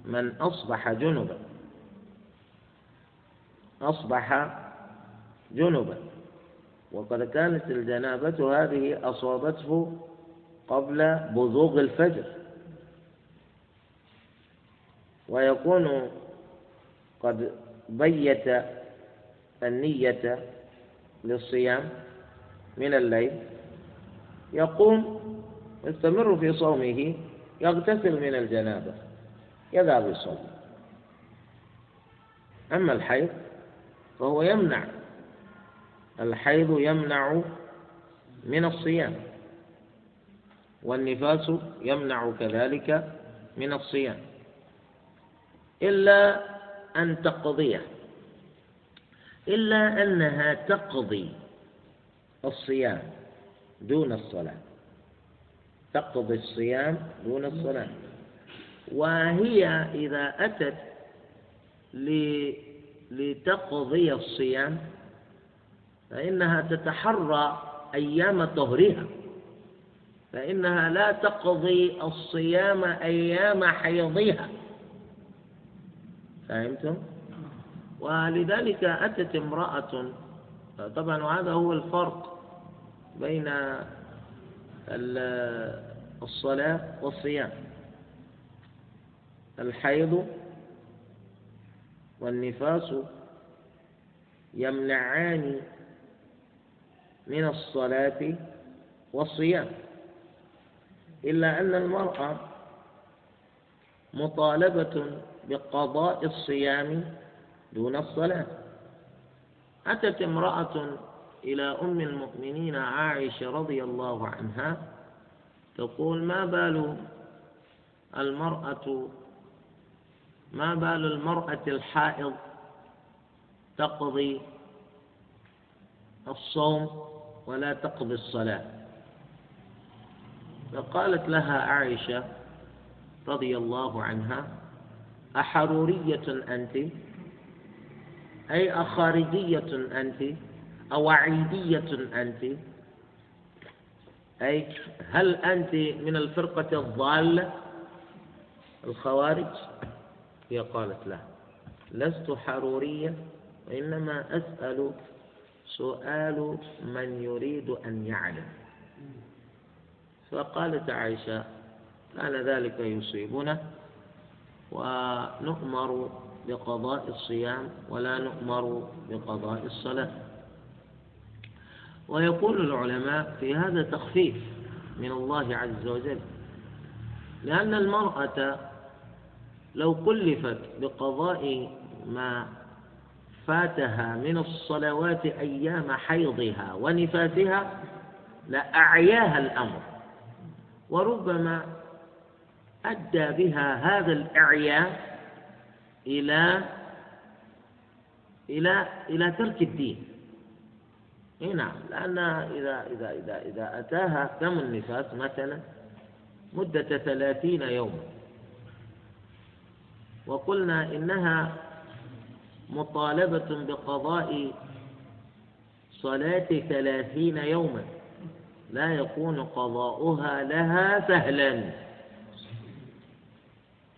من أصبح جنبا. أصبح جنبا. وقد كانت الجنابة هذه أصابته قبل بزوغ الفجر. ويكون قد بيت النية للصيام من الليل. يقوم يستمر في صومه يغتسل من الجنابة يذهب يصوم أما الحيض فهو يمنع. الحيض يمنع من الصيام. والنفاس يمنع كذلك من الصيام. إلا أن تقضيه إلا أنها تقضي الصيام دون الصلاة. تقضي الصيام دون الصلاة. وهي إذا أتت لتقضي الصيام فإنها تتحرى أيام طهرها. فإنها لا تقضي الصيام أيام حيضها. فهمتم؟ ولذلك أتت امرأة طبعا وهذا هو الفرق بين الصلاة والصيام. الحيض والنفاس يمنعان من الصلاة والصيام. إلا أن المرأة مطالبة بقضاء الصيام دون الصلاة. أتت امرأة إلى أم المؤمنين عائشة رضي الله عنها تقول ما بال المرأة ما بال المرأة الحائض تقضي الصوم ولا تقضي الصلاة؟ فقالت لها عائشة رضي الله عنها أحرورية أنت؟ أي أخارجية أنت؟ أو عيدية أنت؟ أي هل أنت من الفرقة الضالة الخوارج؟ هي قالت لا لست حرورية وإنما أسأل سؤال من يريد أن يعلم. فقالت عائشة كان ذلك يصيبنا ونؤمر بقضاء الصيام ولا نؤمر بقضاء الصلاة. ويقول العلماء في هذا تخفيف من الله عز وجل لأن المرأة لو كلفت بقضاء ما فاتها من الصلوات أيام حيضها ونفاسها لأعياها الأمر. وربما أدى بها هذا الإعياء إلى إلى إلى ترك الدين. إيه نعم لأن إذا إذا إذا إذا أتاها دم النفاس؟ مثلا مدة ثلاثين يوما. وقلنا إنها مطالبة بقضاء صلاة ثلاثين يوما. لا يكون قضاؤها لها سهلا.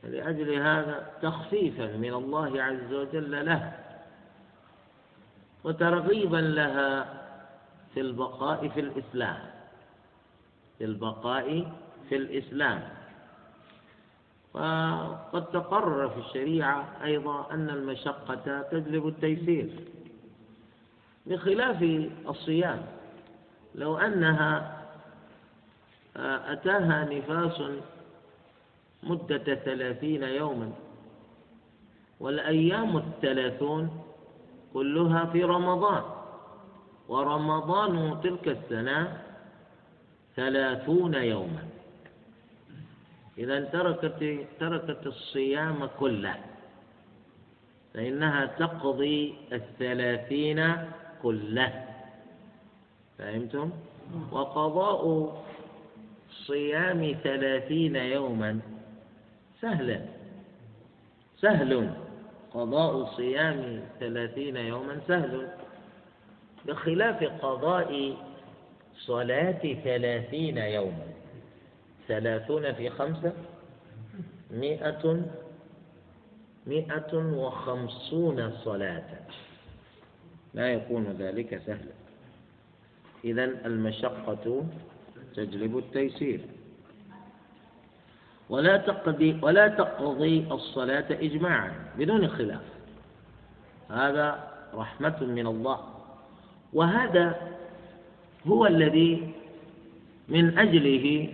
لأجل هذا تخفيفا من الله عز وجل لها وترغيبا لها في البقاء في الإسلام. في البقاء في الإسلام. وقد تقرر في الشريعة أيضا أن المشقة تجلب التيسير بخلاف الصيام. لو أنها أتاها نفاس مدة ثلاثين يوما والأيام الثلاثون كلها في رمضان ورمضان تلك السنة ثلاثون يوما. إذا تركت تركت الصيام كله فإنها تقضي الثلاثين كله. فهمتم؟ وقضاء صيام ثلاثين يوما سهلا. سهل. قضاء صيام ثلاثين يوما سهل. بخلاف قضاء صلاة ثلاثين يوما. ثلاثون في خمسة مئة مئة وخمسون صلاة. لا يكون ذلك سهلا. إذا المشقة تجلب التيسير. ولا تقضي ولا تقضي الصلاة إجماعا بدون خلاف. هذا رحمة من الله. وهذا هو الذي من أجله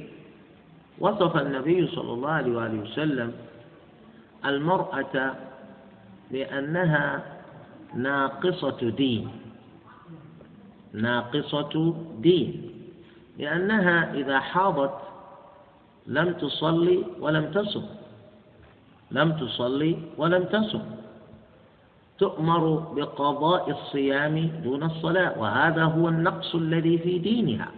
وصف النبي صلى الله عليه وآله وسلم المرأة بأنها ناقصة دين. ناقصة دين. لأنها إذا حاضت لم تصلي ولم تصم. لم تصلي ولم تصم. تؤمر بقضاء الصيام دون الصلاة. وهذا هو النقص الذي في دينها.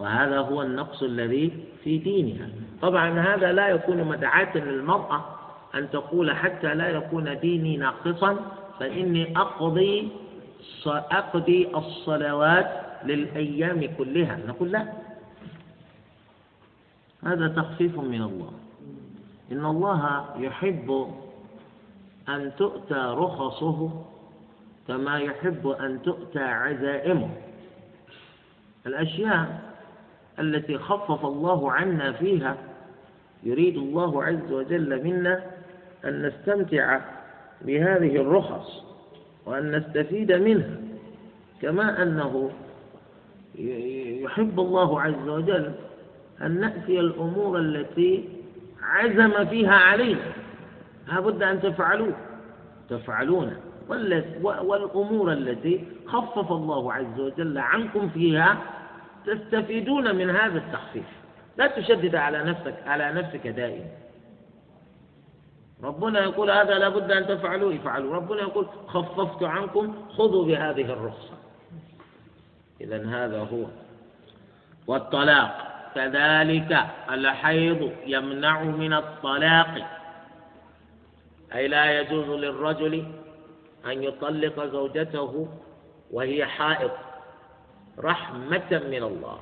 وهذا هو النقص الذي في دينها. طبعا هذا لا يكون مدعاة للمرأة أن تقول حتى لا يكون ديني ناقصا فإني أقضي أقضي الصلوات للأيام كلها. نقول لا. هذا تخفيف من الله. إن الله يحب أن تؤتى رخصه كما يحب أن تؤتى عزائمه. الأشياء التي خفف الله عنا فيها يريد الله عز وجل منا أن نستمتع بهذه الرخص وأن نستفيد منها كما أنه يحب الله عز وجل أن نأتي الأمور التي عزم فيها علينا. لابد أن تفعلوه تفعلونه والأمور التي خفف الله عز وجل عنكم فيها تستفيدون من هذا التخفيف. لا تشدد على نفسك على نفسك دائما. ربنا يقول هذا لابد أن تفعلوه افعلوا. ربنا يقول خففت عنكم خذوا بهذه الرخصة. إذا هذا هو. والطلاق. كذلك الحيض يمنع من الطلاق. أي لا يجوز للرجل أن يطلق زوجته وهي حائض. رحمة من الله.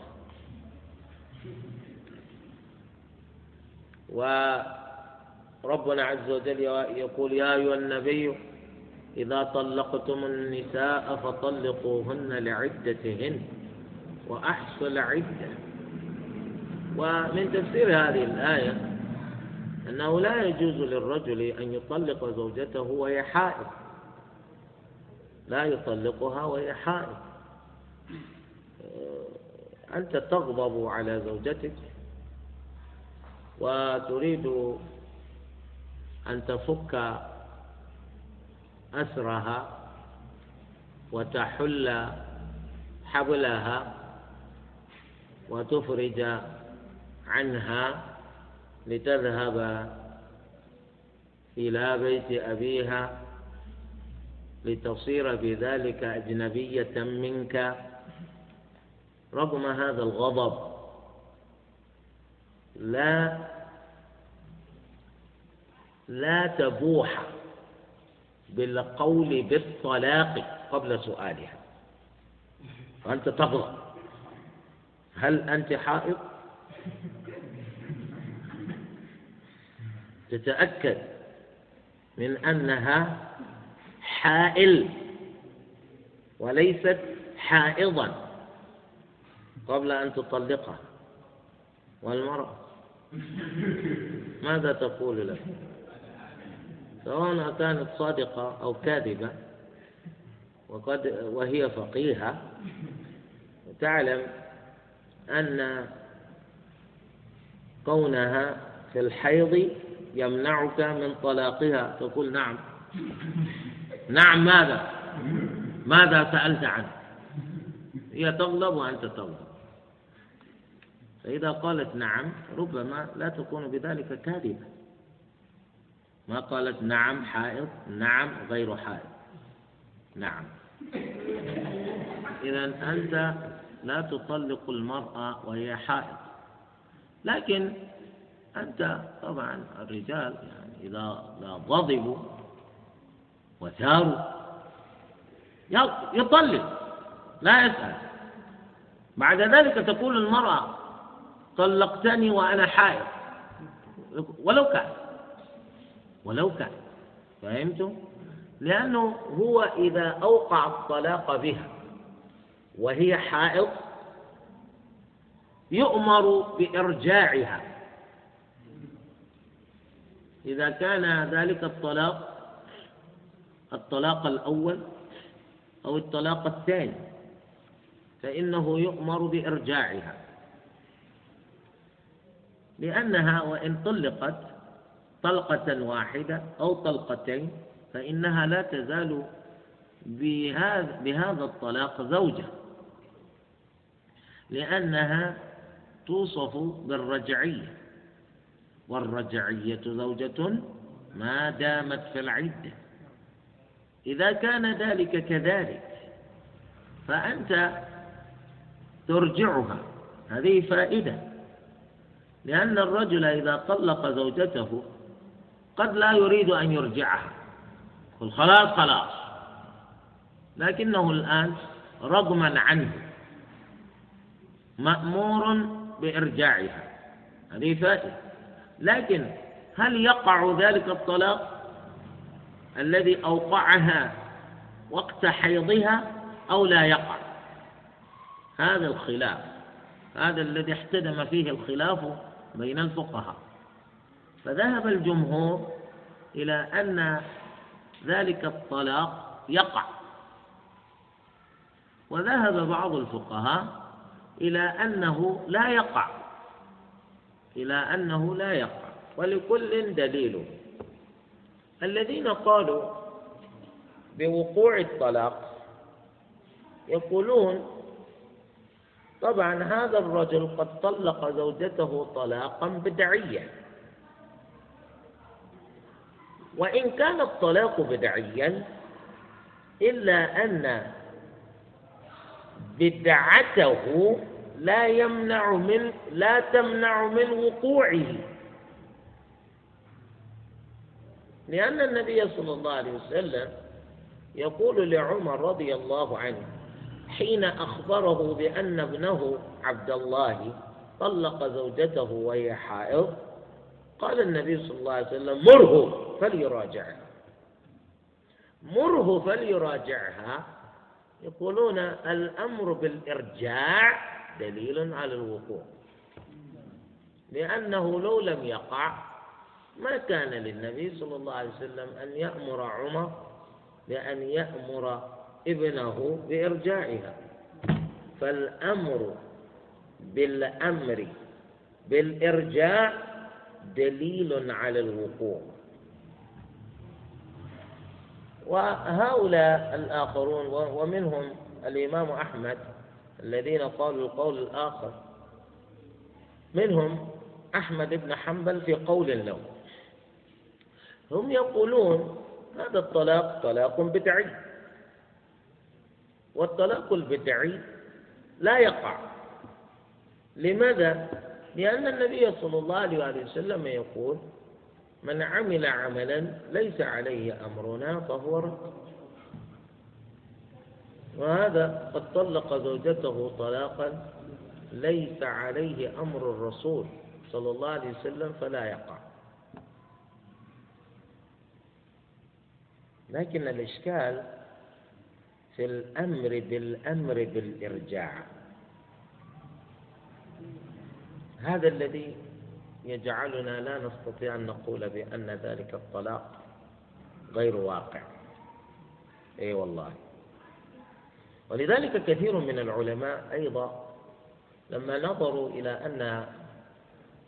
وربنا عز وجل يقول يا أيها النبي إذا طلقتم النساء فطلقوهن لعدتهن وأحصوا العدة. ومن تفسير هذه الآية أنه لا يجوز للرجل أن يطلق زوجته وهي حائض. لا يطلقها وهي حائض. أنت تغضب على زوجتك وتريد أن تفك أسرها وتحل حبلها وتفرج عنها لتذهب إلى بيت أبيها لتصير بذلك أجنبية منك رغم هذا الغضب لا لا تبوح بالقول بالطلاق قبل سؤالها. وأنت تغضب. هل أنت حائض؟ تتأكد من أنها حائل وليست حائضا. قبل أن تطلقها. والمرأة. ماذا تقول لك سواء كانت صادقة أو كاذبة وقد وهي فقيهة تعلم أن كونها في الحيض يمنعك من طلاقها. تقول نعم. نعم ماذا؟ ماذا سألت عنه؟ هي تغضب وأنت تغضب. فإذا قالت نعم ربما لا تكون بذلك كاذبة. ما قالت نعم حائض نعم غير حائض. نعم. إذا أنت لا تطلق المرأة وهي حائض. لكن أنت طبعا الرجال يعني إذا غضبوا وثاروا يطلق لا يسأل بعد ذلك تقول المرأة طلقتني وأنا حائض. ولو كان. ولو كان. فهمتم؟ لأنه هو إذا أوقع الطلاق بها وهي حائض يؤمر بإرجاعها. إذا كان ذلك الطلاق الطلاق الأول أو الطلاق الثاني فإنه يؤمر بإرجاعها. لأنها وإن طلقت طلقة واحدة أو طلقتين فإنها لا تزال بهذا بهذا الطلاق زوجة. لأنها توصف بالرجعية. والرجعية زوجة ما دامت في العدة. إذا كان ذلك كذلك فأنت ترجعها. هذه فائدة. لأن الرجل إذا طلق زوجته قد لا يريد أن يرجعها. قل خلاص خلاص. لكنه الآن رغما عنه مأمور بإرجاعها. هذه فائدة. لكن هل يقع ذلك الطلاق الذي أوقعها وقت حيضها أو لا يقع؟ هذا الخلاف. هذا الذي احتدم فيه الخلاف بين الفقهاء. فذهب الجمهور إلى أن ذلك الطلاق يقع. وذهب بعض الفقهاء إلى أنه لا يقع. إلى أنه لا يقع. ولكل دليل. الذين قالوا بوقوع الطلاق يقولون طبعا هذا الرجل قد طلق زوجته طلاقا بدعيا وإن كان الطلاق بدعيا إلا أن بدعته لا يمنع من لا تمنع من وقوعه. لأن النبي صلى الله عليه وسلم يقول لعمر رضي الله عنه حين أخبره بأن ابنه عبد الله طلق زوجته وهي حائض قال النبي صلى الله عليه وسلم مره فليراجعها. مره فليراجعها؟ يقولون الأمر بالإرجاع دليل على الوقوع. لأنه لو لم يقع ما كان للنبي صلى الله عليه وسلم أن يأمر عمر بأن يأمر ابنه بإرجاعها فالأمر بالأمر بالإرجاع دليل على الوقوع. وهؤلاء الآخرون ومنهم الإمام أحمد الذين قالوا القول الآخر منهم أحمد بن حنبل في قول له هم يقولون هذا الطلاق طلاق بدعي. والطلاق البدعي لا يقع. لماذا؟ لأن النبي صلى الله عليه وسلم يقول من عمل عملا ليس عليه أمرنا فهو رد. وهذا قد طلق زوجته طلاقا ليس عليه أمر الرسول صلى الله عليه وسلم فلا يقع. لكن الإشكال في الأمر بالأمر بالإرجاع. هذا الذي يجعلنا لا نستطيع أن نقول بأن ذلك الطلاق غير واقع. إي والله. ولذلك كثير من العلماء أيضا لما نظروا إلى أن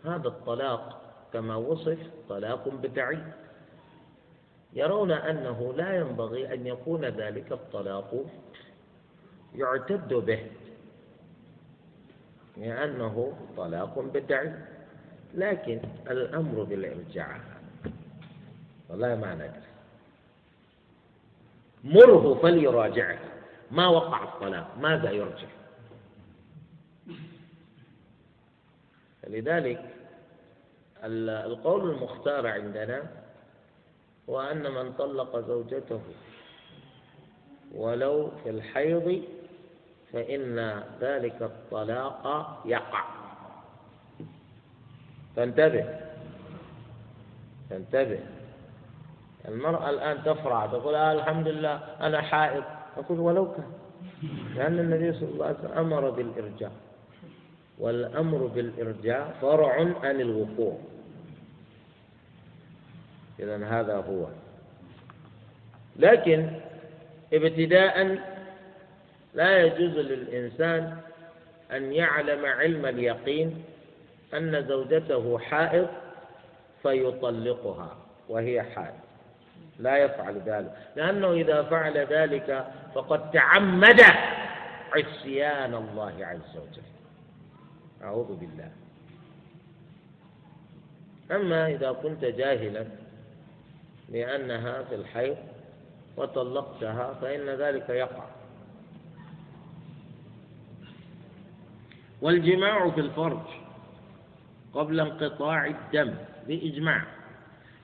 هذا الطلاق كما وصف طلاق بدعي يرون أنه لا ينبغي أن يكون ذلك الطلاق يعتد به لأنه طلاق بدعي. لكن الأمر بالإرجاع والله ما ندري. مره فليراجعه. ما وقع الطلاق ماذا يرجع؟ لذلك القول المختار عندنا هو أن من طلق زوجته ولو في الحيض فإن ذلك الطلاق يقع. فانتبه. فانتبه. المرأة الآن تفرح تقول آه الحمد لله أنا حائض. أقول ولو كان. لأن النبي صلى الله عليه وسلم أمر بالإرجاع والأمر بالإرجاع فرع عن الوقوع. إذا هذا هو. لكن ابتداء لا يجوز للإنسان أن يعلم علم اليقين أن زوجته حائض فيطلقها وهي حائض. لا يفعل ذلك. لأنه إذا فعل ذلك فقد تعمد عصيان الله عز وجل. أعوذ بالله. أما إذا كنت جاهلا لأنها في الحيض وطلقتها فإن ذلك يقع. والجماع في الفرج قبل انقطاع الدم بإجماع.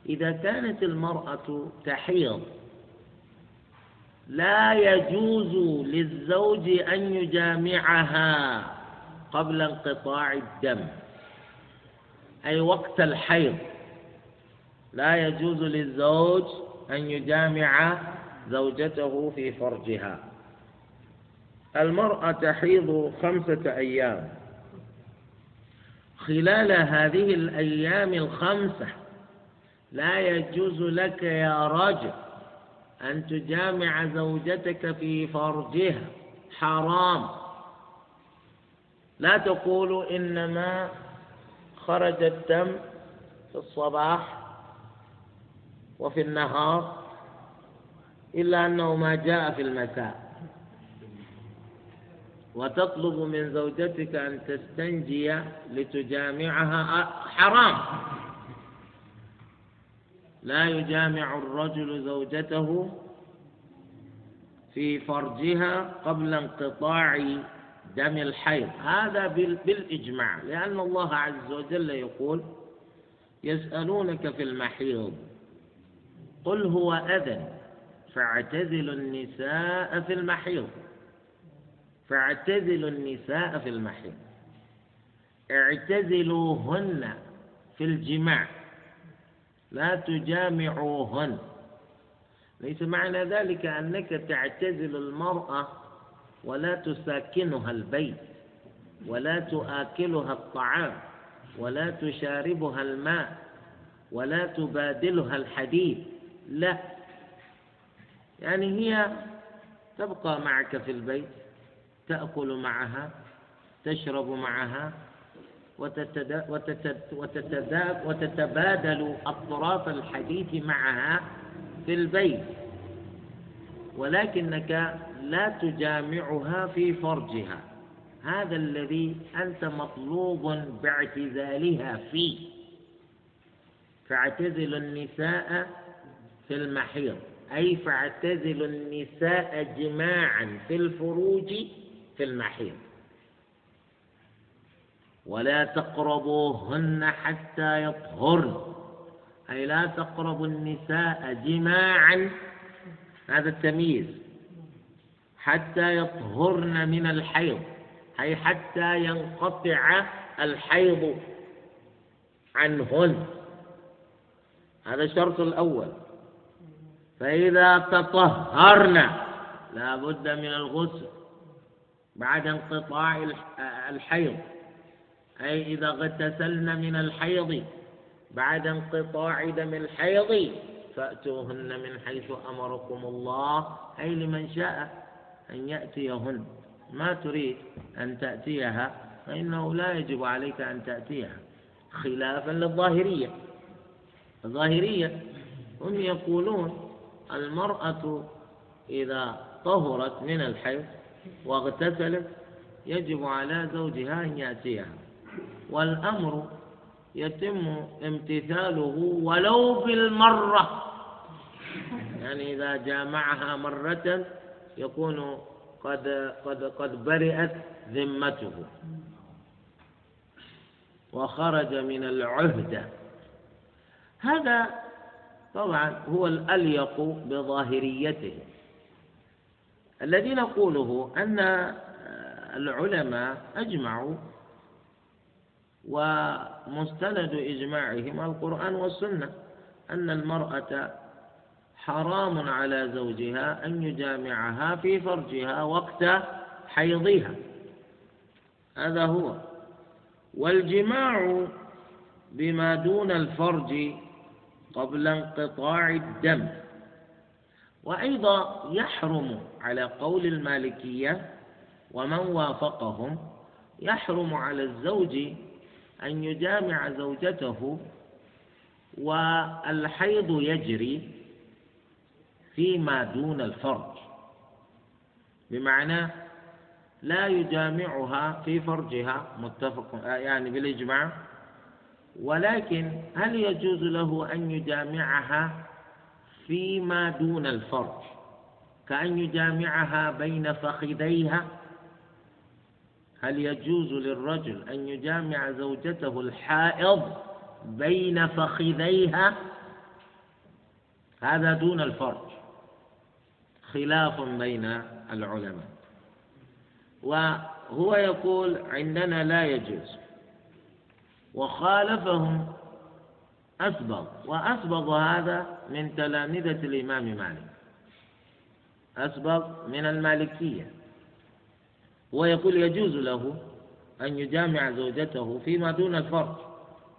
إذا كانت المرأة تحيض لا يجوز للزوج أن يجامعها قبل انقطاع الدم أي وقت الحيض. لا يجوز للزوج أن يجامع زوجته في فرجها. المرأة تحيض خمسة أيام. خلال هذه الأيام الخمسة لا يجوز لك يا رجل أن تجامع زوجتك في فرجها. حرام. لا تقول إنما خرج الدم في الصباح وفي النهار إلا أنه ما جاء في المساء. وتطلب من زوجتك أن تستنجي لتجامعها. حرام. لا يجامع الرجل زوجته في فرجها قبل انقطاع دم الحيض. هذا بالإجماع. لأن الله عز وجل يقول يسألونك في المحيض. قل هو أذى فاعتزلوا النساء في المحيض. فاعتزلوا النساء في المحيض. اعتزلوهن في الجماع. لا تجامعوهن. ليس معنى ذلك أنك تعتزل المرأة ولا تساكنها البيت ولا تآكلها الطعام ولا تشاربها الماء ولا تبادلها الحديث لا. يعني هي تبقى معك في البيت تأكل معها تشرب معها وتتبادل أطراف الحديث معها في البيت. ولكنك لا تجامعها في فرجها. هذا الذي أنت مطلوب باعتزالها فيه. فاعتزل النساء في المحيض أي فاعتزل النساء جماعا في الفروج في المحيض. ولا تقربوهن حتى يطهرن. أي لا تقربوا النساء جماعا. هذا التمييز. حتى يطهرن من الحيض. أي حتى ينقطع الحيض عنهن. هذا الشرط الأول. فإذا تطهرن لا بد من الغسل بعد انقطاع الحيض. أي إذا اغتسلن من الحيض بعد انقطاع دم الحيض فأتوهن من حيث أمركم الله. أي لمن شاء أن يأتيهن. ما تريد أن تأتيها فإنه لا يجب عليك أن تأتيها. خلافا للظاهرية. الظاهرية هم يقولون المرأة إذا طهرت من الحيض واغتسلت يجب على زوجها أن يأتيها. والأمر يتم امتثاله ولو بالمرة يعني إذا جامعها مرة يكون قد قد قد برئت ذمته. وخرج من العهدة. هذا طبعا هو الأليق بظاهريته. الذي نقوله أن العلماء أجمعوا ومستند إجماعهم القرآن والسنة أن المرأة حرام على زوجها أن يجامعها في فرجها وقت حيضها. هذا هو. والجماع بما دون الفرج قبل انقطاع الدم. وأيضا يحرم على قول المالكية ومن وافقهم يحرم على الزوج أن يجامع زوجته والحيض يجري فيما دون الفرج. بمعنى لا يجامعها في فرجها متفق يعني بالإجماع. ولكن هل يجوز له أن يجامعها فيما دون الفرج؟ كأن يجامعها بين فخذيها؟ هل يجوز للرجل أن يجامع زوجته الحائض بين فخذيها؟ هذا دون الفرج. خلاف بين العلماء. وهو يقول عندنا لا يجوز. وخالفهم أسبغ وأسبغ هذا من تلامذة الإمام مالك. أسبغ من المالكية. ويقول يجوز له أن يجامع زوجته فيما دون الفرج.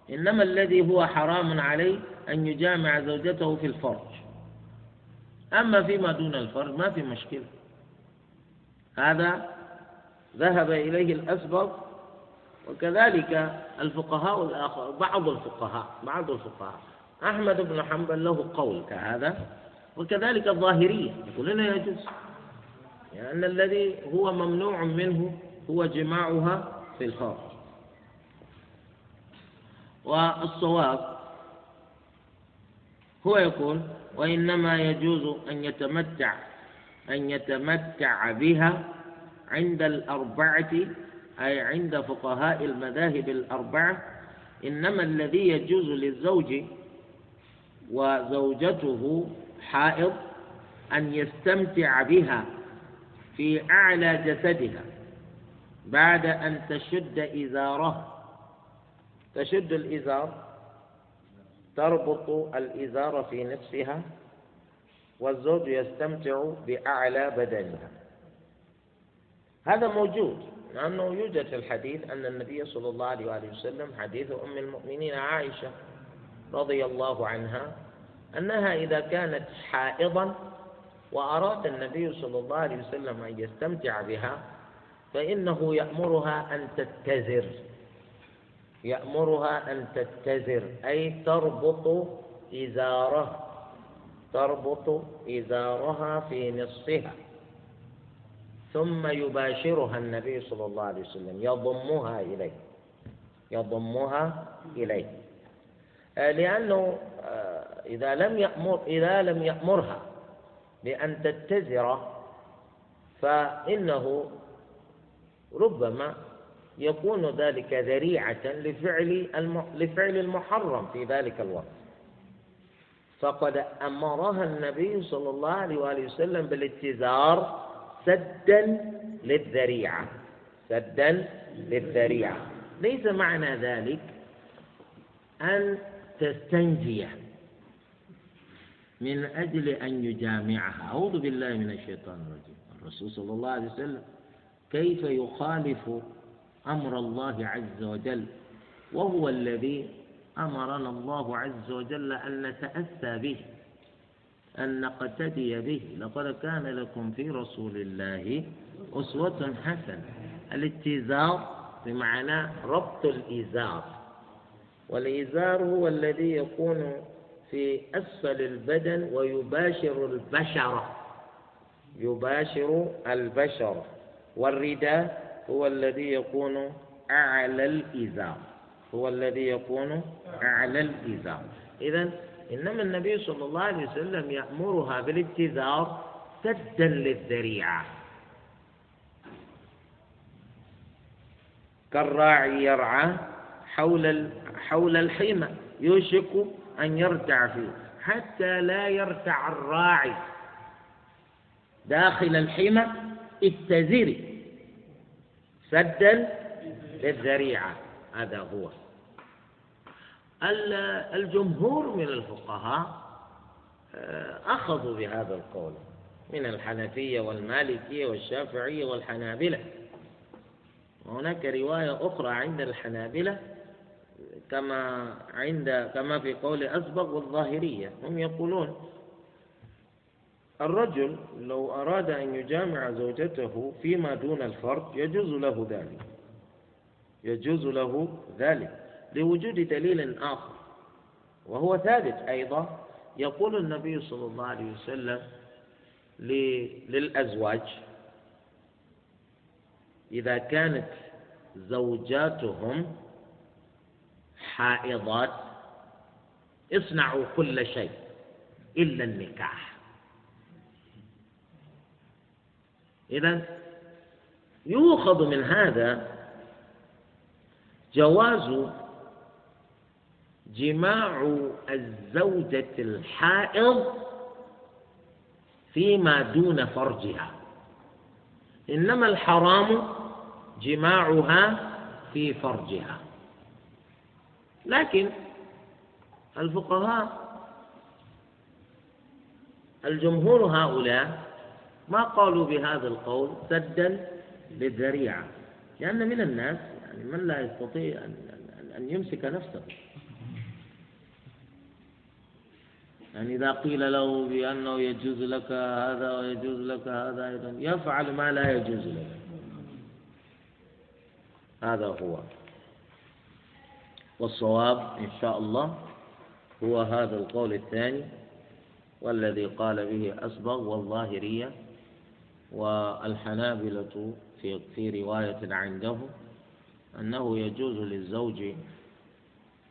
إنما الذي هو حرام عليه أن يجامع زوجته في الفرج. أما فيما دون الفرج ما في مشكلة. هذا ذهب إليه الأسبق وكذلك الفقهاء الآخر بعض الفقهاء بعض الفقهاء. أحمد بن حنبل له قول كهذا وكذلك الظاهرية. يقولون يجوز. لأن يعني الذي هو ممنوع منه هو جماعها في الفرج والصواب هو يقول وإنما يجوز أن يتمتع أن يتمتع بها عند الأربعة أي عند فقهاء المذاهب الأربعة إنما الذي يجوز للزوج وزوجته حائض أن يستمتع بها في أعلى جسدها بعد أن تشد إزاره. تشد الإزار تربط الإزار في نفسها والزوج يستمتع بأعلى بدنها. هذا موجود. لأنه يوجد في الحديث أن النبي صلى الله عليه وآله وسلم حديث أم المؤمنين عائشة رضي الله عنها أنها إذا كانت حائضا وأراد النبي صلى الله عليه وسلم أن يستمتع بها فإنه يأمرها أن تتزر. يأمرها أن تتزر. أي تربط إزاره. تربط إزارها في نصفها. ثم يباشرها النبي صلى الله عليه وسلم. يضمها إليه. يضمها إليه. آه، لأنه آه، إذا لم يأمر إذا لم يأمرها بأن تتزر فإنه ربما يكون ذلك ذريعة لفعل لفعل المحرم في ذلك الوقت. فقد أمرها النبي صلى الله عليه وآله وسلم بالاتزار سدا للذريعة. سدا للذريعة. ليس معنى ذلك أن تستنجي من أجل أن يجامعها. أعوذ بالله من الشيطان الرجيم. الرسول صلى الله عليه وسلم كيف يخالف أمر الله عز وجل؟ وهو الذي أمرنا الله عز وجل أن نتأسى به. أن نقتدي به. لقد كان لكم في رسول الله أسوة حسنة. الاتزار بمعنى ربط الإزار. والإزار هو الذي يكون في أسفل البدن ويباشر البشرة يباشر البشرة والرداء هو الذي يكون أعلى الإزار. هو الذي يكون أعلى الإزار. إذا إنما النبي صلى الله عليه وسلم يأمرها بالاتزار سدا للذريعة. كالراعي يرعى حول حول الحمى يوشك أن يرتع فيه حتى لا يرتع الراعي داخل الحمى اتزري سدا للذريعة. هذا هو. الجمهور من الفقهاء آه، أخذوا بهذا القول من الحنفية والمالكية والشافعية والحنابلة. وهناك رواية أخرى عند الحنابلة كما عند كما في قول أسبق والظاهرية. هم يقولون الرجل لو أراد أن يجامع زوجته فيما دون الفرج يجوز له ذلك. يجوز له ذلك. لوجود دليل آخر وهو ثابت أيضا يقول النبي صلى الله عليه وسلم للأزواج إذا كانت زوجاتهم حائضات اصنعوا كل شيء إلا النكاح. إذا يؤخذ من هذا جواز جماع الزوجة الحائض فيما دون فرجها. إنما الحرام جماعها في فرجها. لكن الفقهاء الجمهور هؤلاء ما قالوا بهذا القول سدا للذريعة لأن من الناس يعني من لا يستطيع أن يمسك نفسه. يعني إذا قيل له بأنه يجوز لك هذا ويجوز لك هذا أيضا يفعل ما لا يجوز له هذا هو. والصواب إن شاء الله هو هذا القول الثاني والذي قال به أسبغ والظاهرية والحنابلة في في رواية عنده أنه يجوز للزوج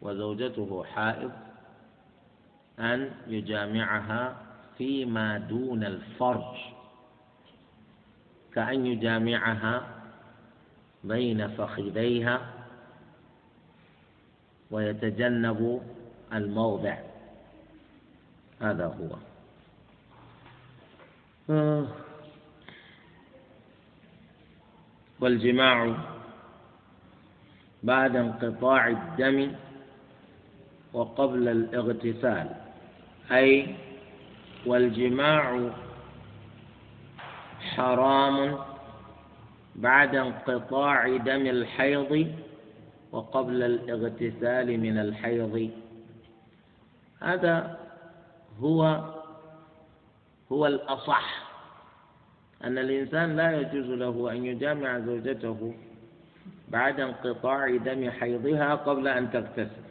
وزوجته حائض أن يجامعها فيما دون الفرج. كأن يجامعها بين فخذيها ويتجنب الموضع. هذا هو. آه. والجماع بعد انقطاع الدم وقبل الاغتسال. أي والجماع حرام بعد انقطاع دم الحيض وقبل الاغتسال من الحيض. هذا هو هو الأصح أن الإنسان لا يجوز له أن يجامع زوجته بعد انقطاع دم حيضها قبل أن تغتسل.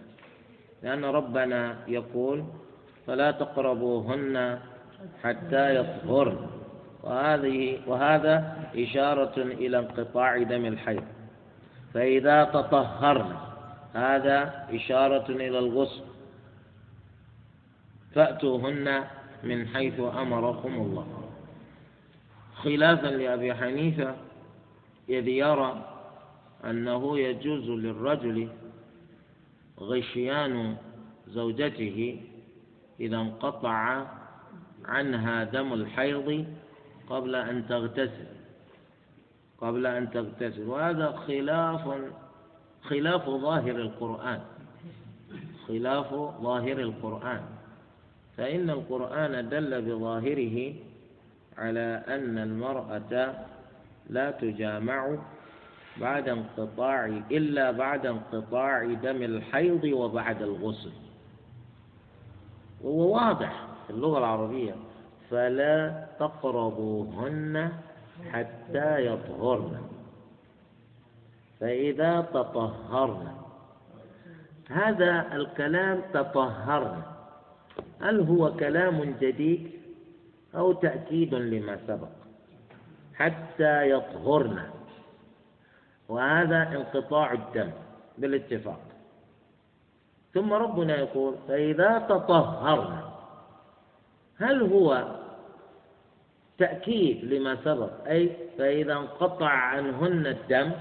لأن ربنا يقول فلا تقربوهن حتى يطهرن. وهذه وهذا إشارة إلى انقطاع دم الحيض. فإذا تطهرن هذا إشارة إلى الغسل. فأتوهن من حيث أمركم الله. خلافا لأبي حنيفة إذ يرى أنه يجوز للرجل غشيان زوجته إذا انقطع عنها دم الحيض قبل أن تغتسل. قبل أن تغتسل. وهذا خلاف خلاف ظاهر القرآن. خلاف ظاهر القرآن. فإن القرآن دل بظاهره على أن المرأة لا تجامع بعد انقطاع إلا بعد انقطاع دم الحيض وبعد الغسل. وهو واضح في اللغة العربية فلا تقربوهن حتى يطهرن. فإذا تطهرن. هذا الكلام تطهرن. هل هو كلام جديد أو تأكيد لما سبق؟ حتى يطهرن. وهذا انقطاع الدم بالاتفاق. ثم ربنا يقول فإذا تطهرنا هل هو تأكيد لما سبق؟ أي فإذا انقطع عنهن الدم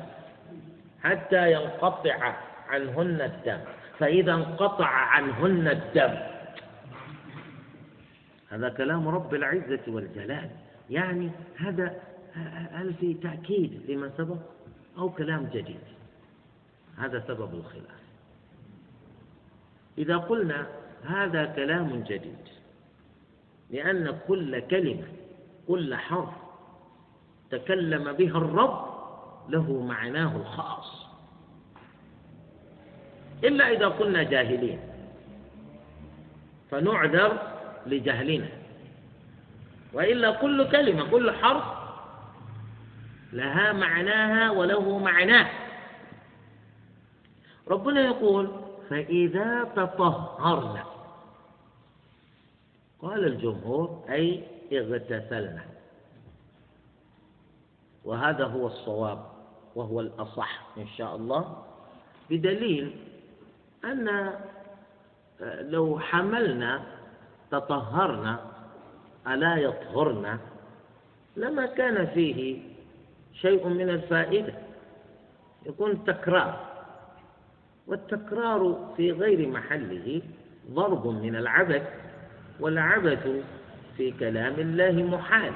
حتى ينقطع عنهن الدم فإذا انقطع عنهن الدم. هذا كلام رب العزة والجلال. يعني هذا هل في تأكيد لما سبق؟ أو كلام جديد؟ هذا سبب الخلاف. إذا قلنا هذا كلام جديد لأن كل كلمة كل حرف تكلم بها الرب له معناه الخاص. إلا إذا كنا جاهلين فنعذر لجهلنا. وإلا كل كلمة كل حرف لها معناها وله معناه. ربنا يقول فإذا تطهرنا. قال الجمهور أي اغتسلنا. وهذا هو الصواب وهو الأصح إن شاء الله. بدليل أن لو حملنا تطهرنا ألا يطهرنا لما كان فيه شيء من الفائدة. يكون تكرار. والتكرار في غير محله ضرب من العبث والعبث في كلام الله محال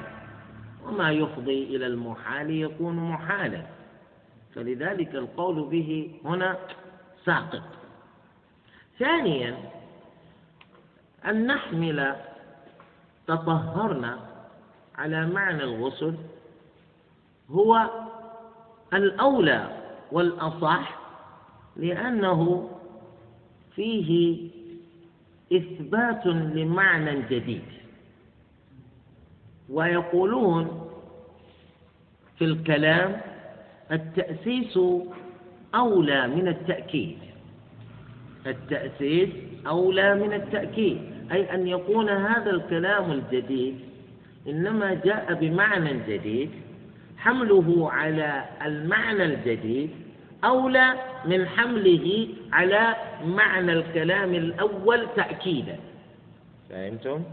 وما يفضي إلى المحال يكون محالا. فلذلك القول به هنا ساقط. ثانيا أن نحمل تطهرنا على معنى الغسل هو الأولى والأصح لأنه فيه إثبات لمعنى جديد. ويقولون في الكلام التأسيس أولى من التأكيد. التأسيس أولى من التأكيد. أي أن يكون هذا الكلام الجديد إنما جاء بمعنى جديد حمله على المعنى الجديد أولى من حمله على معنى الكلام الأول تأكيدا. فهمتم؟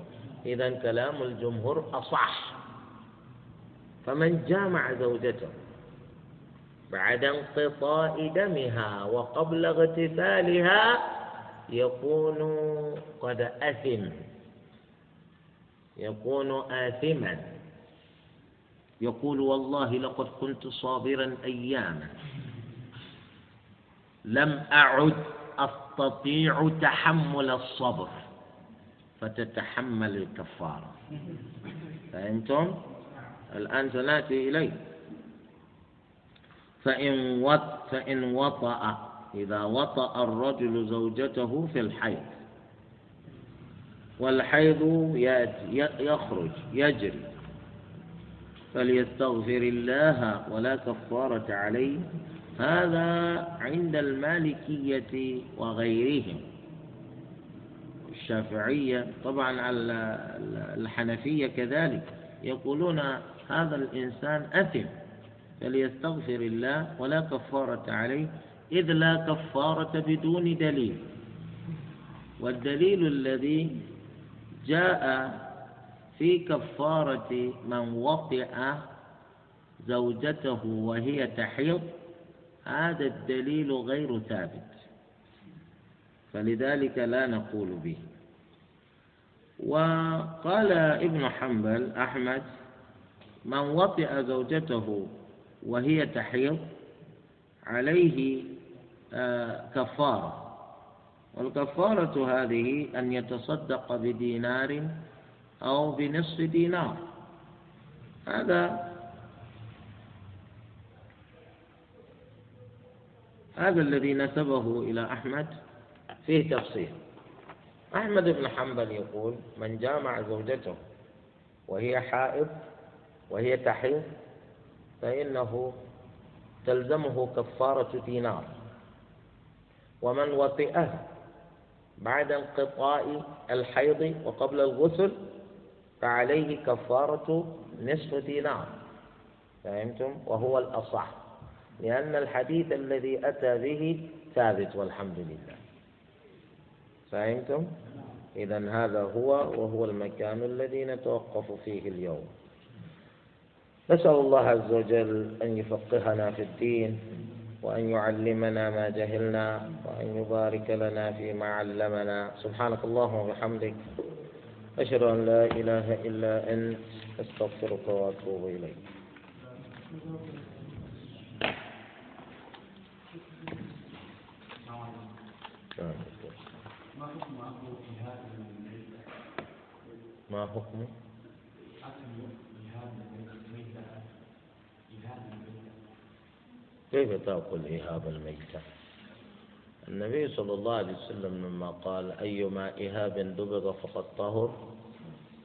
إذا كلام الجمهور أصح. فمن جامع زوجته بعد انقطاع دمها وقبل اغتسالها يكون قد أثم. يكون آثما. يقول والله لقد كنت صابرا أياما. لم أعد أستطيع تحمل الصبر. فتتحمل الكفارة. فأنتم الآن سنأتي إليه. فإن وط فإن وطأ إذا وطأ الرجل زوجته في الحيض. والحيض يخرج يجري. فليستغفر الله ولا كفارة عليه. هذا عند المالكية وغيرهم. الشافعية طبعا الحنفية كذلك يقولون هذا الإنسان أثم فليستغفر الله ولا كفارة عليه إذ لا كفارة بدون دليل. والدليل الذي جاء في كفارة من وطئ زوجته وهي تحيض هذا الدليل غير ثابت. فلذلك لا نقول به. وقال ابن حنبل أحمد من وطئ زوجته وهي تحيض عليه آه، كفارة. والكفارة هذه أن يتصدق بدينار أو بنصف دينار. هذا هذا الذي نسبه إلى أحمد فيه تفصيل. أحمد بن حنبل يقول من جامع زوجته وهي حائض وهي تحيض فإنه تلزمه كفارة دينار. ومن وطئه بعد انقطاع الحيض وقبل الغسل فعليه كفارة نصف دينار. فهمتم؟ وهو الأصح. لأن الحديث الذي أتى به ثابت والحمد لله. فهمتم؟ إذا هذا هو وهو المكان الذي نتوقف فيه اليوم. نسأل الله عز وجل أن يفقهنا في الدين وأن يعلمنا ما جهلنا وأن يبارك لنا فيما علمنا. سبحانك اللهم وبحمدك أشهد أن لا إله إلا أنت أستغفرك وأتوب إليك. ما حكم ما حكمه؟ كيف تأكل إهاب الميتة؟ النبي صلى الله عليه وسلم لما قال أيما إهاب دبغ فقد طهر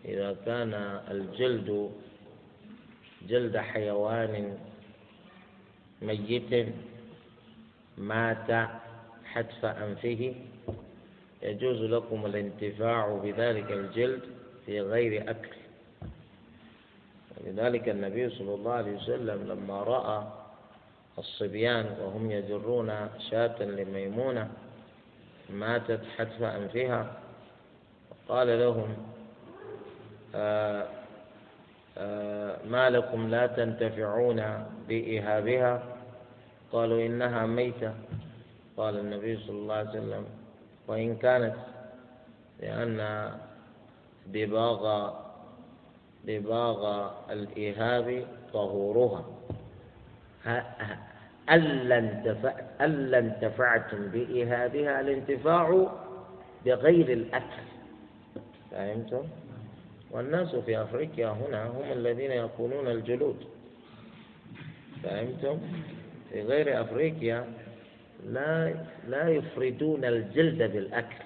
إذا كان الجلد جلد حيوان ميت مات حتف أنفه. يجوز لكم الانتفاع بذلك الجلد في غير أكل. ولذلك النبي صلى الله عليه وسلم لما رأى الصبيان وهم يجرون شاة لميمونة ماتت حتف أنفها قال لهم آآ آآ ما لكم لا تنتفعون بإهابها؟ قالوا إنها ميتة. قال النبي صلى الله عليه وسلم وإن كانت لأن دباغ دباغ الإهاب طهورها ألا ألا انتفعتم بإهابها الانتفاع بغير الأكل فهمتم؟ والناس في أفريقيا هنا هم الذين يأكلون الجلود فهمتم؟ في غير أفريقيا لا لا يفردون الجلد بالأكل.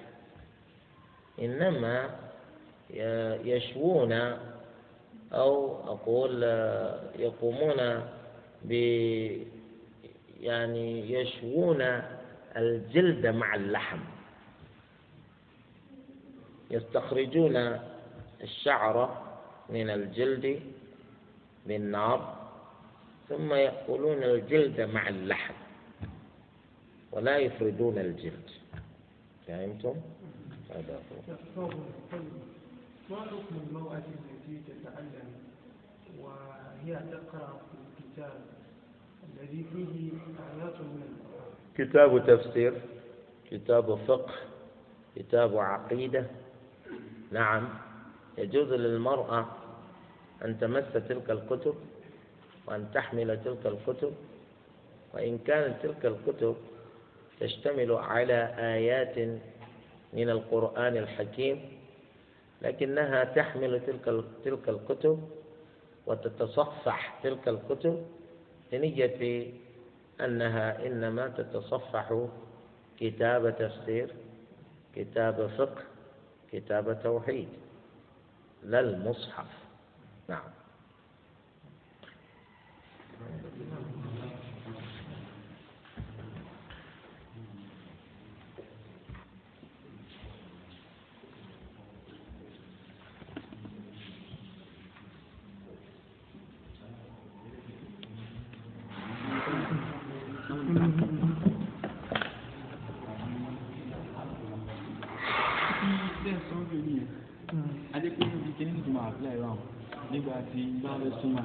إنما يشوون أو أقول يقومون ب يعني يشوون الجلد مع اللحم. يستخرجون الشعر من الجلد بالنار ثم يأكلون الجلد مع اللحم. ولا يفردون الجلد. فهمتم؟ هذا هو. ما حكم المرأة التي تتعلم وهي تقرأ في الكتاب الذي فيه آيات من كتاب تفسير كتاب فقه كتاب عقيدة. نعم يجوز للمرأة أن تمس تلك الكتب وأن تحمل تلك الكتب وإن كانت تلك الكتب تشتمل على آيات من القرآن الحكيم لكنها تحمل تلك تلك الكتب وتتصفح تلك الكتب بنية أنها إنما تتصفح كتاب تفسير كتاب فقه كتاب توحيد لا المصحف. نعم. de su mano.